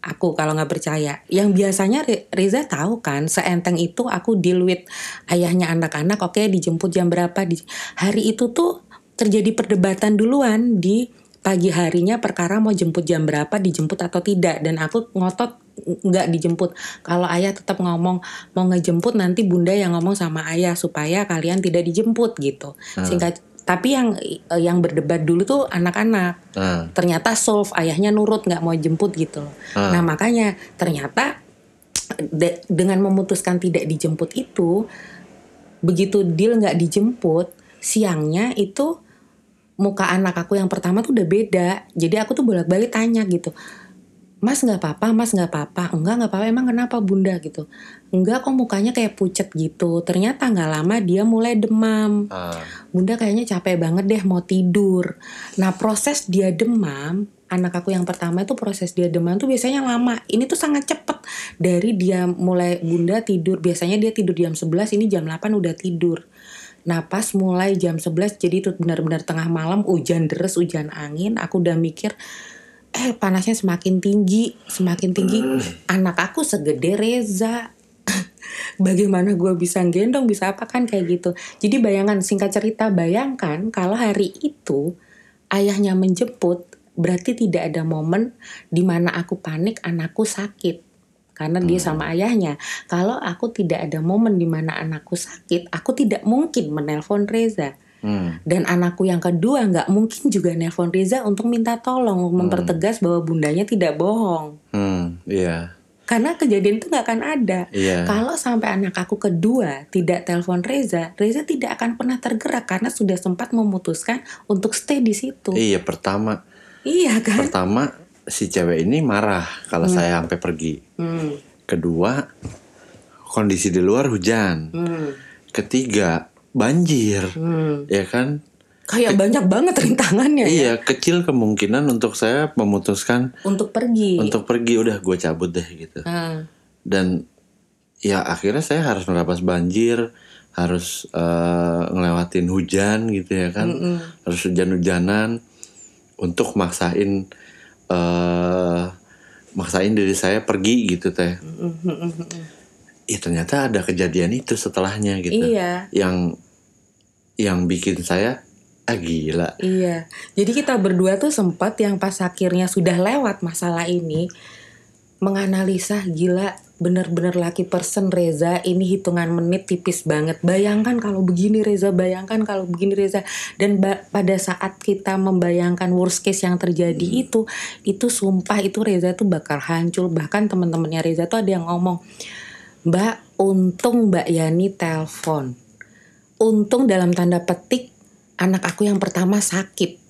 aku kalau nggak percaya yang biasanya Re- Reza tahu kan seenteng itu aku deal with ayahnya anak-anak oke dijemput jam berapa di hari itu tuh terjadi perdebatan duluan di pagi harinya perkara mau jemput jam berapa dijemput atau tidak. Dan aku ngotot nggak dijemput. Kalau ayah tetap ngomong mau ngejemput nanti bunda yang ngomong sama ayah supaya kalian tidak dijemput gitu. Hmm. singkat tapi yang yang berdebat dulu tuh anak-anak. Ah, ternyata solve ayahnya nurut nggak mau jemput gitu loh. Ah. nah makanya ternyata de- dengan memutuskan tidak dijemput itu begitu deal nggak dijemput siangnya itu muka anak aku yang pertama tuh udah beda jadi aku tuh bolak-balik tanya gitu Mas nggak apa-apa, Mas nggak apa-apa, enggak nggak apa-apa, emang kenapa Bunda gitu? Enggak kok mukanya kayak pucet gitu. Ternyata nggak lama dia mulai demam. ah. Bunda kayaknya capek banget deh mau tidur. Nah proses dia demam, anak aku yang pertama itu proses dia demam tuh biasanya lama. Ini tuh sangat cepet. Dari dia mulai bunda tidur, biasanya dia tidur jam 11, ini jam 8 udah tidur. Nah pas mulai jam 11 jadi itu benar-benar tengah malam hujan deras, hujan angin. Aku udah mikir eh panasnya semakin tinggi, semakin tinggi. Anak aku segede Reza. Bagaimana gue bisa gendong, bisa apa kan kayak gitu. Jadi bayangan singkat cerita, bayangkan kalau hari itu ayahnya menjemput, berarti tidak ada momen di mana aku panik anakku sakit. Karena dia sama ayahnya. Kalau aku tidak ada momen di mana anakku sakit, aku tidak mungkin menelpon Reza. Hmm. Dan anakku yang kedua nggak mungkin juga nelpon Reza untuk minta tolong, mempertegas bahwa bundanya tidak bohong. Hmm, iya. Karena kejadian itu nggak akan ada. Iya. Kalau sampai anak aku kedua tidak telepon Reza, Reza tidak akan pernah tergerak karena sudah sempat memutuskan untuk stay di situ. Iya, pertama Iya kan? pertama si cewek ini marah kalau saya sampai pergi. Hmm, Kedua, kondisi di luar hujan. hmm, Ketiga, banjir. hmm. Ya kan? Kayak banyak banget rintangannya ya Iya, kecil kemungkinan untuk saya memutuskan untuk pergi. untuk pergi udah gue cabut deh gitu. Ah, Dan ya akhirnya saya harus merapas banjir, harus eh, ngelewatin hujan gitu ya kan. Harus hujan-hujanan untuk maksain eh maksain diri saya pergi gitu teh. Ih ternyata ada kejadian itu setelahnya gitu. Iya. Yang yang bikin saya ah gila. Iya, jadi kita berdua tuh sempat yang pas akhirnya sudah lewat masalah ini menganalisa gila bener-bener laki person Reza ini hitungan menit tipis banget. Bayangkan kalau begini Reza, bayangkan kalau begini Reza. Dan pada saat kita membayangkan worst case yang terjadi itu, itu sumpah itu Reza tuh bakal hancur. Bahkan teman-temannya Reza tuh ada yang ngomong, Mbak, untung Mbak Yani telpon. Untung dalam tanda petik anak aku yang pertama sakit.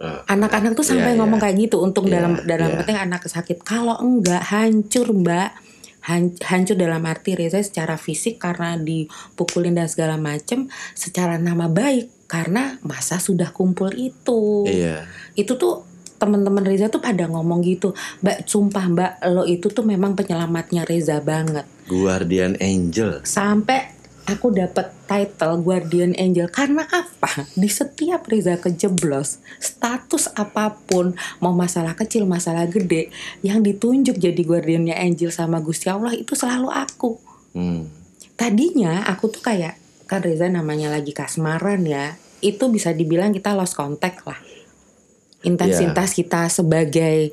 Eh, Anak-anak tuh sampai Iya, ngomong iya. kayak gitu. Untung Iya, dalam dalam iya. penting anak sakit. Kalau enggak hancur mbak, hancur dalam arti Reza secara fisik karena dipukulin dan segala macem. Secara nama baik karena masa sudah kumpul itu. Iya. Itu tuh teman-teman Reza tuh pada ngomong gitu. Mbak, sumpah mbak, lo itu tuh memang penyelamatnya Reza banget. Guardian Angel. Sampai aku dapat title Guardian Angel karena apa? Di setiap Reza kejeblos, status apa pun, mau masalah kecil, masalah gede, yang ditunjuk jadi Guardiannya Angel sama Gusti Allah itu selalu aku. Hmm. Tadinya aku tuh kayak kan Reza namanya lagi kasmaran ya, itu bisa dibilang kita lost contact lah. Intensitas kita sebagai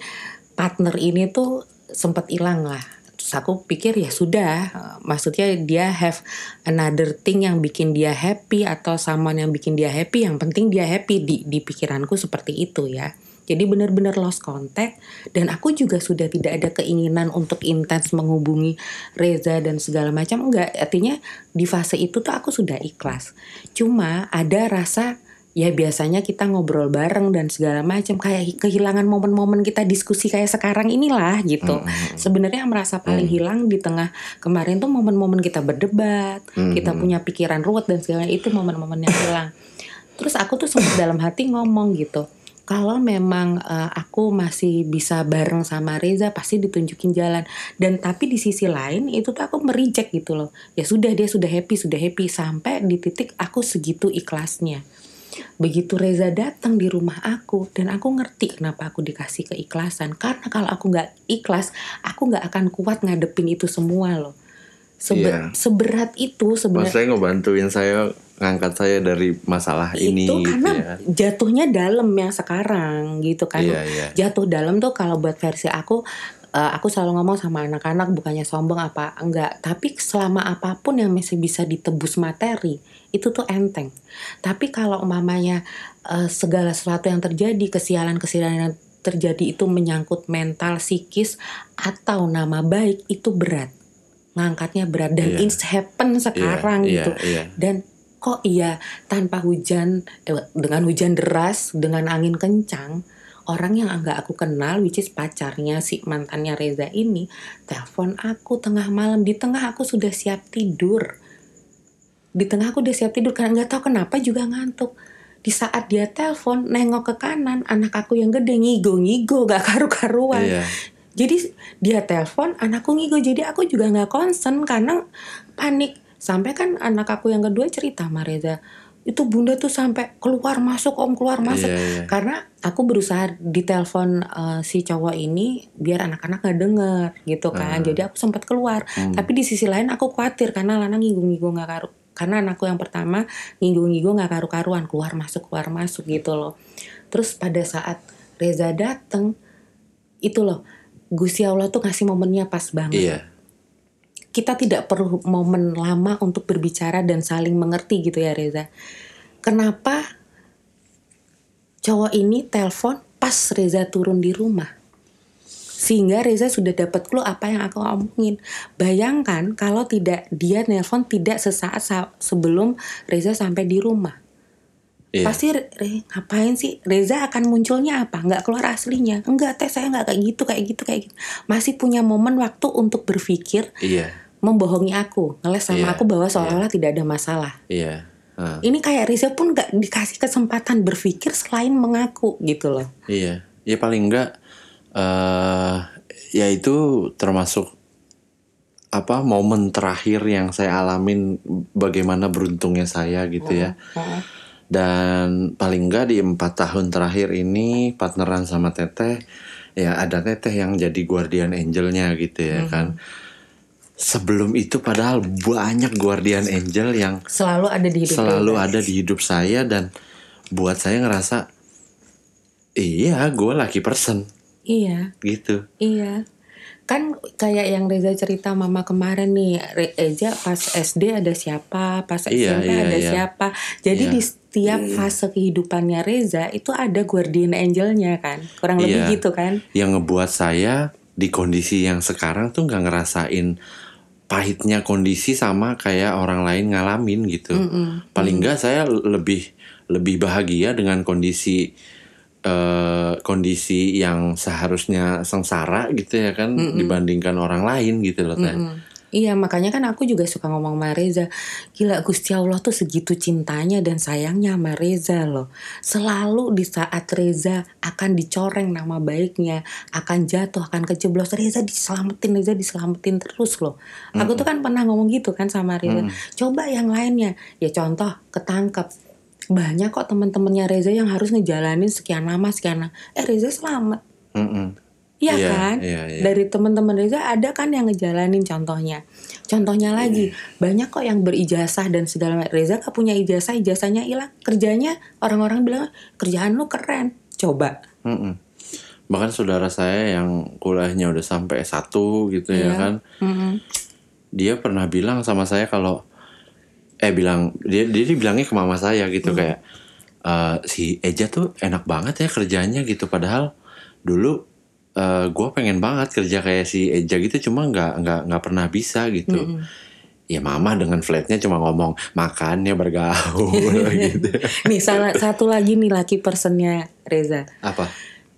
partner ini tuh sempat hilang lah. Terus aku pikir ya sudah, eh, maksudnya dia have another thing yang bikin dia happy atau someone yang bikin dia happy, yang penting dia happy di di pikiranku seperti itu ya. Jadi benar-benar lost contact dan aku juga sudah tidak ada keinginan untuk intens menghubungi Reza dan segala macam enggak. Artinya di fase itu tuh aku sudah ikhlas. Cuma ada rasa ya biasanya kita ngobrol bareng dan segala macam kayak kehilangan momen-momen kita diskusi kayak sekarang inilah gitu. Sebenarnya yang merasa paling hilang di tengah kemarin tuh momen-momen kita berdebat, kita punya pikiran ruwet dan segala itu momen-momen yang hilang. Terus aku tuh sempat dalam hati ngomong gitu. Kalau memang eh, aku masih bisa bareng sama Reza pasti ditunjukin jalan dan tapi di sisi lain itu tuh aku merijek gitu loh. Ya sudah dia sudah happy, sudah happy sampai di titik aku segitu ikhlasnya. Begitu Reza datang di rumah aku dan aku ngerti kenapa aku dikasih keikhlasan karena kalau aku nggak ikhlas aku nggak akan kuat ngadepin itu semua loh. Sebe- Iya. Seberat itu sebenarnya Maksudnya ngebantuin saya ngangkat saya dari masalah ini itu gitu karena ya. jatuhnya dalam yang sekarang gitu kan Iya, iya. jatuh dalam tuh kalau buat versi aku eh, aku selalu ngomong sama anak-anak bukannya sombong apa enggak. Tapi selama apa pun yang masih bisa ditebus materi itu tuh enteng. Tapi kalau mamanya eh, segala sesuatu yang terjadi kesialan-kesialan yang terjadi itu menyangkut mental psikis atau nama baik itu berat. Ngangkatnya berat. Dan Iya. it's happen sekarang Iya, gitu. iya, iya. dan kok iya tanpa hujan eh, dengan hujan deras dengan angin kencang orang yang nggak aku kenal which is pacarnya si mantannya Reza ini telepon aku tengah malam. Di tengah aku sudah siap tidur. Di tengah aku udah siap tidur karena nggak tahu kenapa juga ngantuk. Di saat dia telepon nengok ke kanan anak aku yang gede ngigo ngigo gak karu-karuan. Iya. jadi dia telepon anakku ngigo. Jadi aku juga nggak concern karena panik. Sampai kan anak aku yang kedua cerita sama Reza itu bunda tuh sampai keluar masuk om keluar masuk Iya, iya. karena aku berusaha ditelepon eh, si cowok ini biar anak-anak nggak denger gitu kan Hmm. jadi aku sempat keluar tapi di sisi lain aku khawatir karena Lana ngigo-ngigo nggak karu karena anakku yang pertama ngigo-ngigo nggak karu-karuan keluar masuk keluar masuk gitu loh terus pada saat Reza dateng itu loh Gusti Allah tuh ngasih momennya pas banget Iya. Kita tidak perlu momen lama untuk berbicara dan saling mengerti gitu ya Reza. Kenapa cowok ini telepon pas Reza turun di rumah? sehingga Reza sudah dapat clue apa yang aku omongin. Bayangkan kalau tidak dia nelpon tidak sesaat sa- sebelum Reza sampai di rumah. Iya. Pasti Re- Re- ngapain sih Reza akan munculnya apa? Nggak keluar aslinya. Enggak teh saya nggak kayak gitu kayak gitu kayak gitu. Masih punya momen waktu untuk berpikir Iya. Membohongi aku, ngeles sama Iya, aku bahwa seolah-olah tidak ada masalah. Iya. Ah, Ini kayak Reza pun nggak dikasih kesempatan berpikir selain mengaku gitu loh. iya. Ya paling enggak eh ya itu termasuk apa momen terakhir yang saya alamin bagaimana beruntungnya saya gitu ya. Heeh. Dan paling enggak di empat tahun terakhir ini partneran sama Teteh ya ada Teteh yang jadi guardian angelnya gitu ya kan. Sebelum itu padahal banyak guardian angel yang Selalu ada di hidup selalu Reza. ada di hidup saya dan buat saya ngerasa iya gue lucky person Iya. gitu. Iya. Kan kayak yang Reza cerita mama kemarin nih, Re- Eja pas SD ada siapa, pas Iya, SMP iya, ada iya. siapa. Jadi Iya. di setiap fase kehidupannya Reza itu ada guardian angelnya kan. Kurang lebih Iya. gitu kan. Yang ngebuat saya di kondisi yang sekarang tuh nggak ngerasain pahitnya kondisi sama kayak orang lain ngalamin gitu. Paling nggak saya lebih lebih bahagia dengan kondisi eh, kondisi yang seharusnya sengsara gitu ya kan dibandingkan orang lain gitu loh Teh. Mm. Iya makanya kan aku juga suka ngomong sama Reza Gila Gusti Allah tuh segitu cintanya dan sayangnya sama Reza loh. Selalu di saat Reza akan dicoreng nama baiknya Akan jatuh, akan kejeblos Reza diselamatin, Reza diselamatin terus loh. Aku tuh kan pernah ngomong gitu kan sama Reza Coba yang lainnya. Ya contoh ketangkep. Banyak kok teman-temannya Reza yang harus ngejalanin sekian lama sekian lama. Eh Reza selamat, Mm-mm. Iya Iya, kan? iya, iya. Dari teman-teman Reza ada kan yang ngejalanin contohnya. Contohnya lagi, banyak kok yang berijazah dan segala macam. Reza gak punya ijazah, ijazahnya hilang. Kerjanya orang-orang bilang kerjaan lu keren. Coba. Mm-mm. Bahkan saudara saya yang kuliahnya udah sampai satu gitu ya Iya. kan, Mm-mm. dia pernah bilang sama saya kalau eh bilang dia dia bilangnya ke mama saya gitu Hmm. kayak "Eh, si Eja tuh enak banget ya kerjanya gitu padahal dulu gue pengen banget kerja kayak si Eja gitu cuma nggak nggak nggak pernah bisa gitu. Hmm. Ya mama dengan flatnya cuma ngomong makannya bergaul gitu. Nih salah satu lagi nih laki personnya Reza. Apa?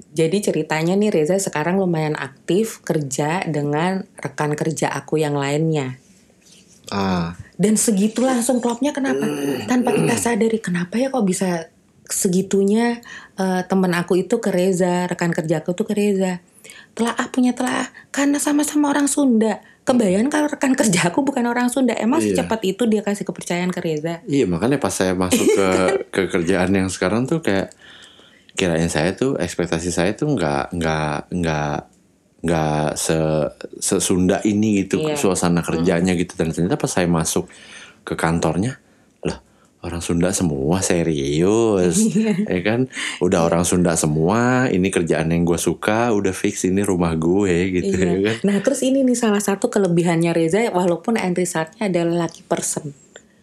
Jadi ceritanya nih Reza sekarang lumayan aktif kerja dengan rekan kerja aku yang lainnya. Ah, Dan segitu langsung klopnya kenapa? Tanpa kita sadari kenapa ya kok bisa segitunya eh, temen aku itu ke Reza, rekan kerja aku tuh ke Reza. Telaah punya telaah karena sama-sama orang Sunda. Kebayang kalau rekan kerja aku bukan orang Sunda. Emang Iya. secepat itu dia kasih kepercayaan ke Reza? Iya makanya pas saya masuk ke ke kerjaan yang sekarang tuh kayak kirain saya tuh ekspektasi saya tuh nggak nggak nggak nggak se sesunda ini gitu Iya. suasana kerjanya gitu dan ternyata pas saya masuk ke kantornya orang Sunda semua serius ya kan udah orang Sunda semua ini kerjaan yang gue suka udah fix ini rumah gue gitu ya Iya. kan Nah terus ini nih salah satu kelebihannya Reza walaupun end resultnya adalah lucky person.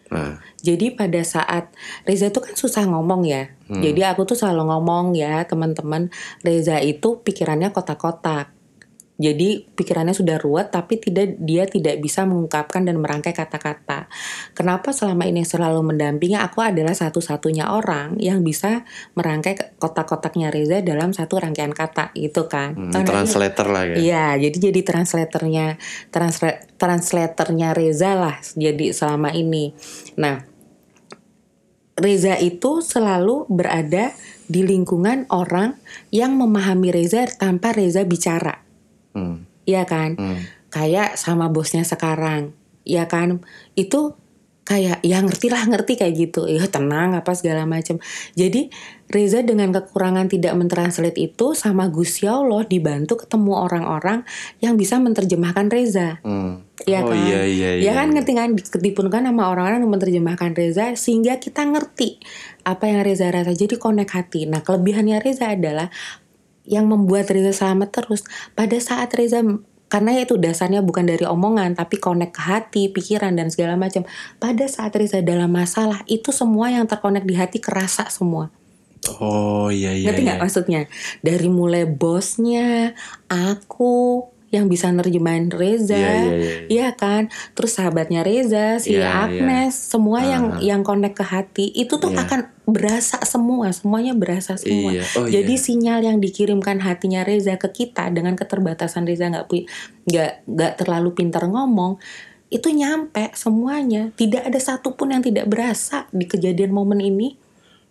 nah Jadi pada saat Reza itu kan susah ngomong ya. Hmm. Jadi aku tuh selalu ngomong ya teman-teman Reza itu pikirannya kotak-kotak. Jadi pikirannya sudah ruwet tapi tidak dia tidak bisa mengungkapkan dan merangkai kata-kata. Kenapa selama ini selalu mendampingi aku adalah satu-satunya orang yang bisa merangkai kotak-kotaknya Reza dalam satu rangkaian kata gitu kan. hmm, nggak? translator lah ya Iya, jadi jadi translatornya transla- translatornya Reza lah jadi selama ini. Nah, Reza itu selalu berada di lingkungan orang yang memahami Reza tanpa Reza bicara. Hmm, Iya kan? hmm. Kayak sama bosnya sekarang. Iya kan? Itu kayak ya ngerti lah ngerti kayak gitu ya tenang apa segala macam jadi Reza dengan kekurangan tidak mentranslate itu sama Gusti Allah dibantu ketemu orang-orang yang bisa menerjemahkan Reza Hmm. Iya oh kan? iya iya Ya iya. kan ngerti kan ditipu kan sama orang-orang yang menerjemahkan Reza sehingga kita ngerti apa yang Reza rasa jadi connect hati. Nah kelebihannya Reza adalah yang membuat Reza selamat terus pada saat Reza karena itu dasarnya bukan dari omongan tapi connect ke hati, pikiran dan segala macam. Pada saat Reza dalam masalah itu semua yang terkonek di hati kerasa semua. Oh iya iya. Ngerti nggak iya. maksudnya? Dari mulai bosnya, aku yang bisa nerjemahin Reza, Iya, iya, iya. Iya kan? Terus sahabatnya Reza, si Iya, Agnes, semua yang Ah. yang connect ke hati itu tuh Iya. akan berasa semua, semuanya berasa semua. Iya. Oh, Jadi iya. sinyal yang dikirimkan hatinya Reza ke kita dengan keterbatasan Reza nggak nggak nggak terlalu pintar ngomong, itu nyampe semuanya. Tidak ada satupun yang tidak berasa di kejadian momen ini.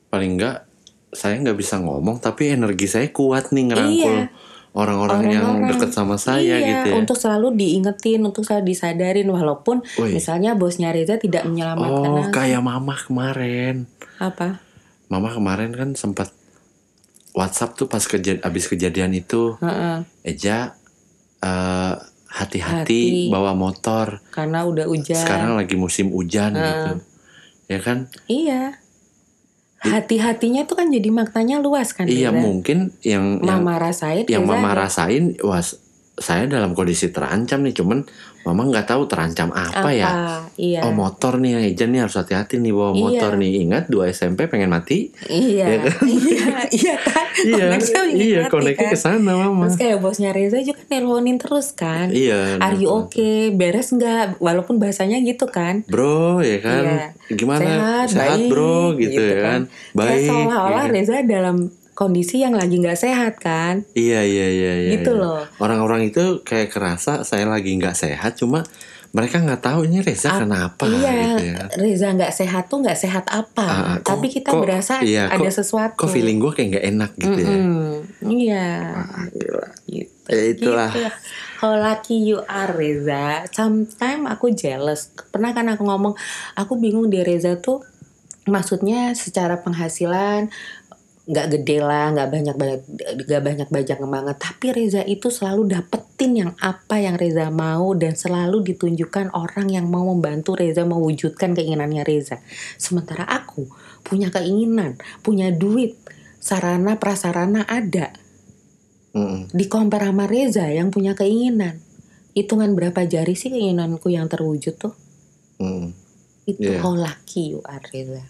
Paling enggak saya nggak bisa ngomong tapi energi saya kuat nih ngerangkul Iya. Orang-orang yang Orang-orang. deket sama saya iya, gitu ya. untuk selalu diingetin, untuk selalu disadarin walaupun Wih. misalnya bosnya Reza tidak menyelamatkan Oh, langsung. kayak mama kemarin. apa? Mama kemarin kan sempat WhatsApp tuh pas keja abis kejadian itu, Heeh, Eja eh, hati-hati Hati. bawa motor. karena udah hujan. Sekarang lagi musim hujan Heeh. gitu. Ya kan? Iya. Hati-hatinya tuh kan jadi maknanya luas kan Iya, Reza? mungkin yang yang Mama rasain yang mama rasain was saya dalam kondisi terancam nih cuman mama nggak tahu terancam apa, ya Iya. oh motor nih Eja nih harus hati-hati nih bawa Iya. motor nih ingat dua SMP pengen mati Iya. Iya kan? iya, iya kan? iya iya koneknya kan? ke sana mama Terus kayak bosnya Reza juga nelponin terus kan. iya Are you okay? Beres nggak? Walaupun bahasanya gitu kan. bro ya kan Iya. gimana Sehat, baik, bro gitu, ya kan, Kayak baik seolah-olah gitu. Reza dalam kondisi yang lagi nggak sehat kan. iya iya iya iya Gitu iya. loh. orang-orang itu kayak kerasa saya lagi nggak sehat cuma mereka nggak tahu ini Reza Ap- kenapa iya, gitu ya Reza nggak sehat tuh nggak sehat apa. Ah, kok- Tapi kita kok- berasa iya, ada kok- sesuatu. kok feeling gue kayak nggak enak gitu ya Mm-mm. Iya. Wah, gila. Gitu. Ya, itulah. Gitu. How lucky you are Reza. Sometimes aku jealous. Pernah kan aku ngomong, aku bingung di Reza tuh maksudnya secara penghasilan nggak gede lah, nggak banyak banyak, nggak banyak banyak banget. Tapi Reza itu selalu dapetin yang apa yang Reza mau dan selalu ditunjukkan orang yang mau membantu Reza mewujudkan keinginannya Reza. Sementara aku punya keinginan, punya duit, sarana prasarana ada Mm-mm. di compare sama Reza yang punya keinginan hitungan berapa jari sih keinginanku yang terwujud tuh Mm. itu Iya. how lucky you are Reza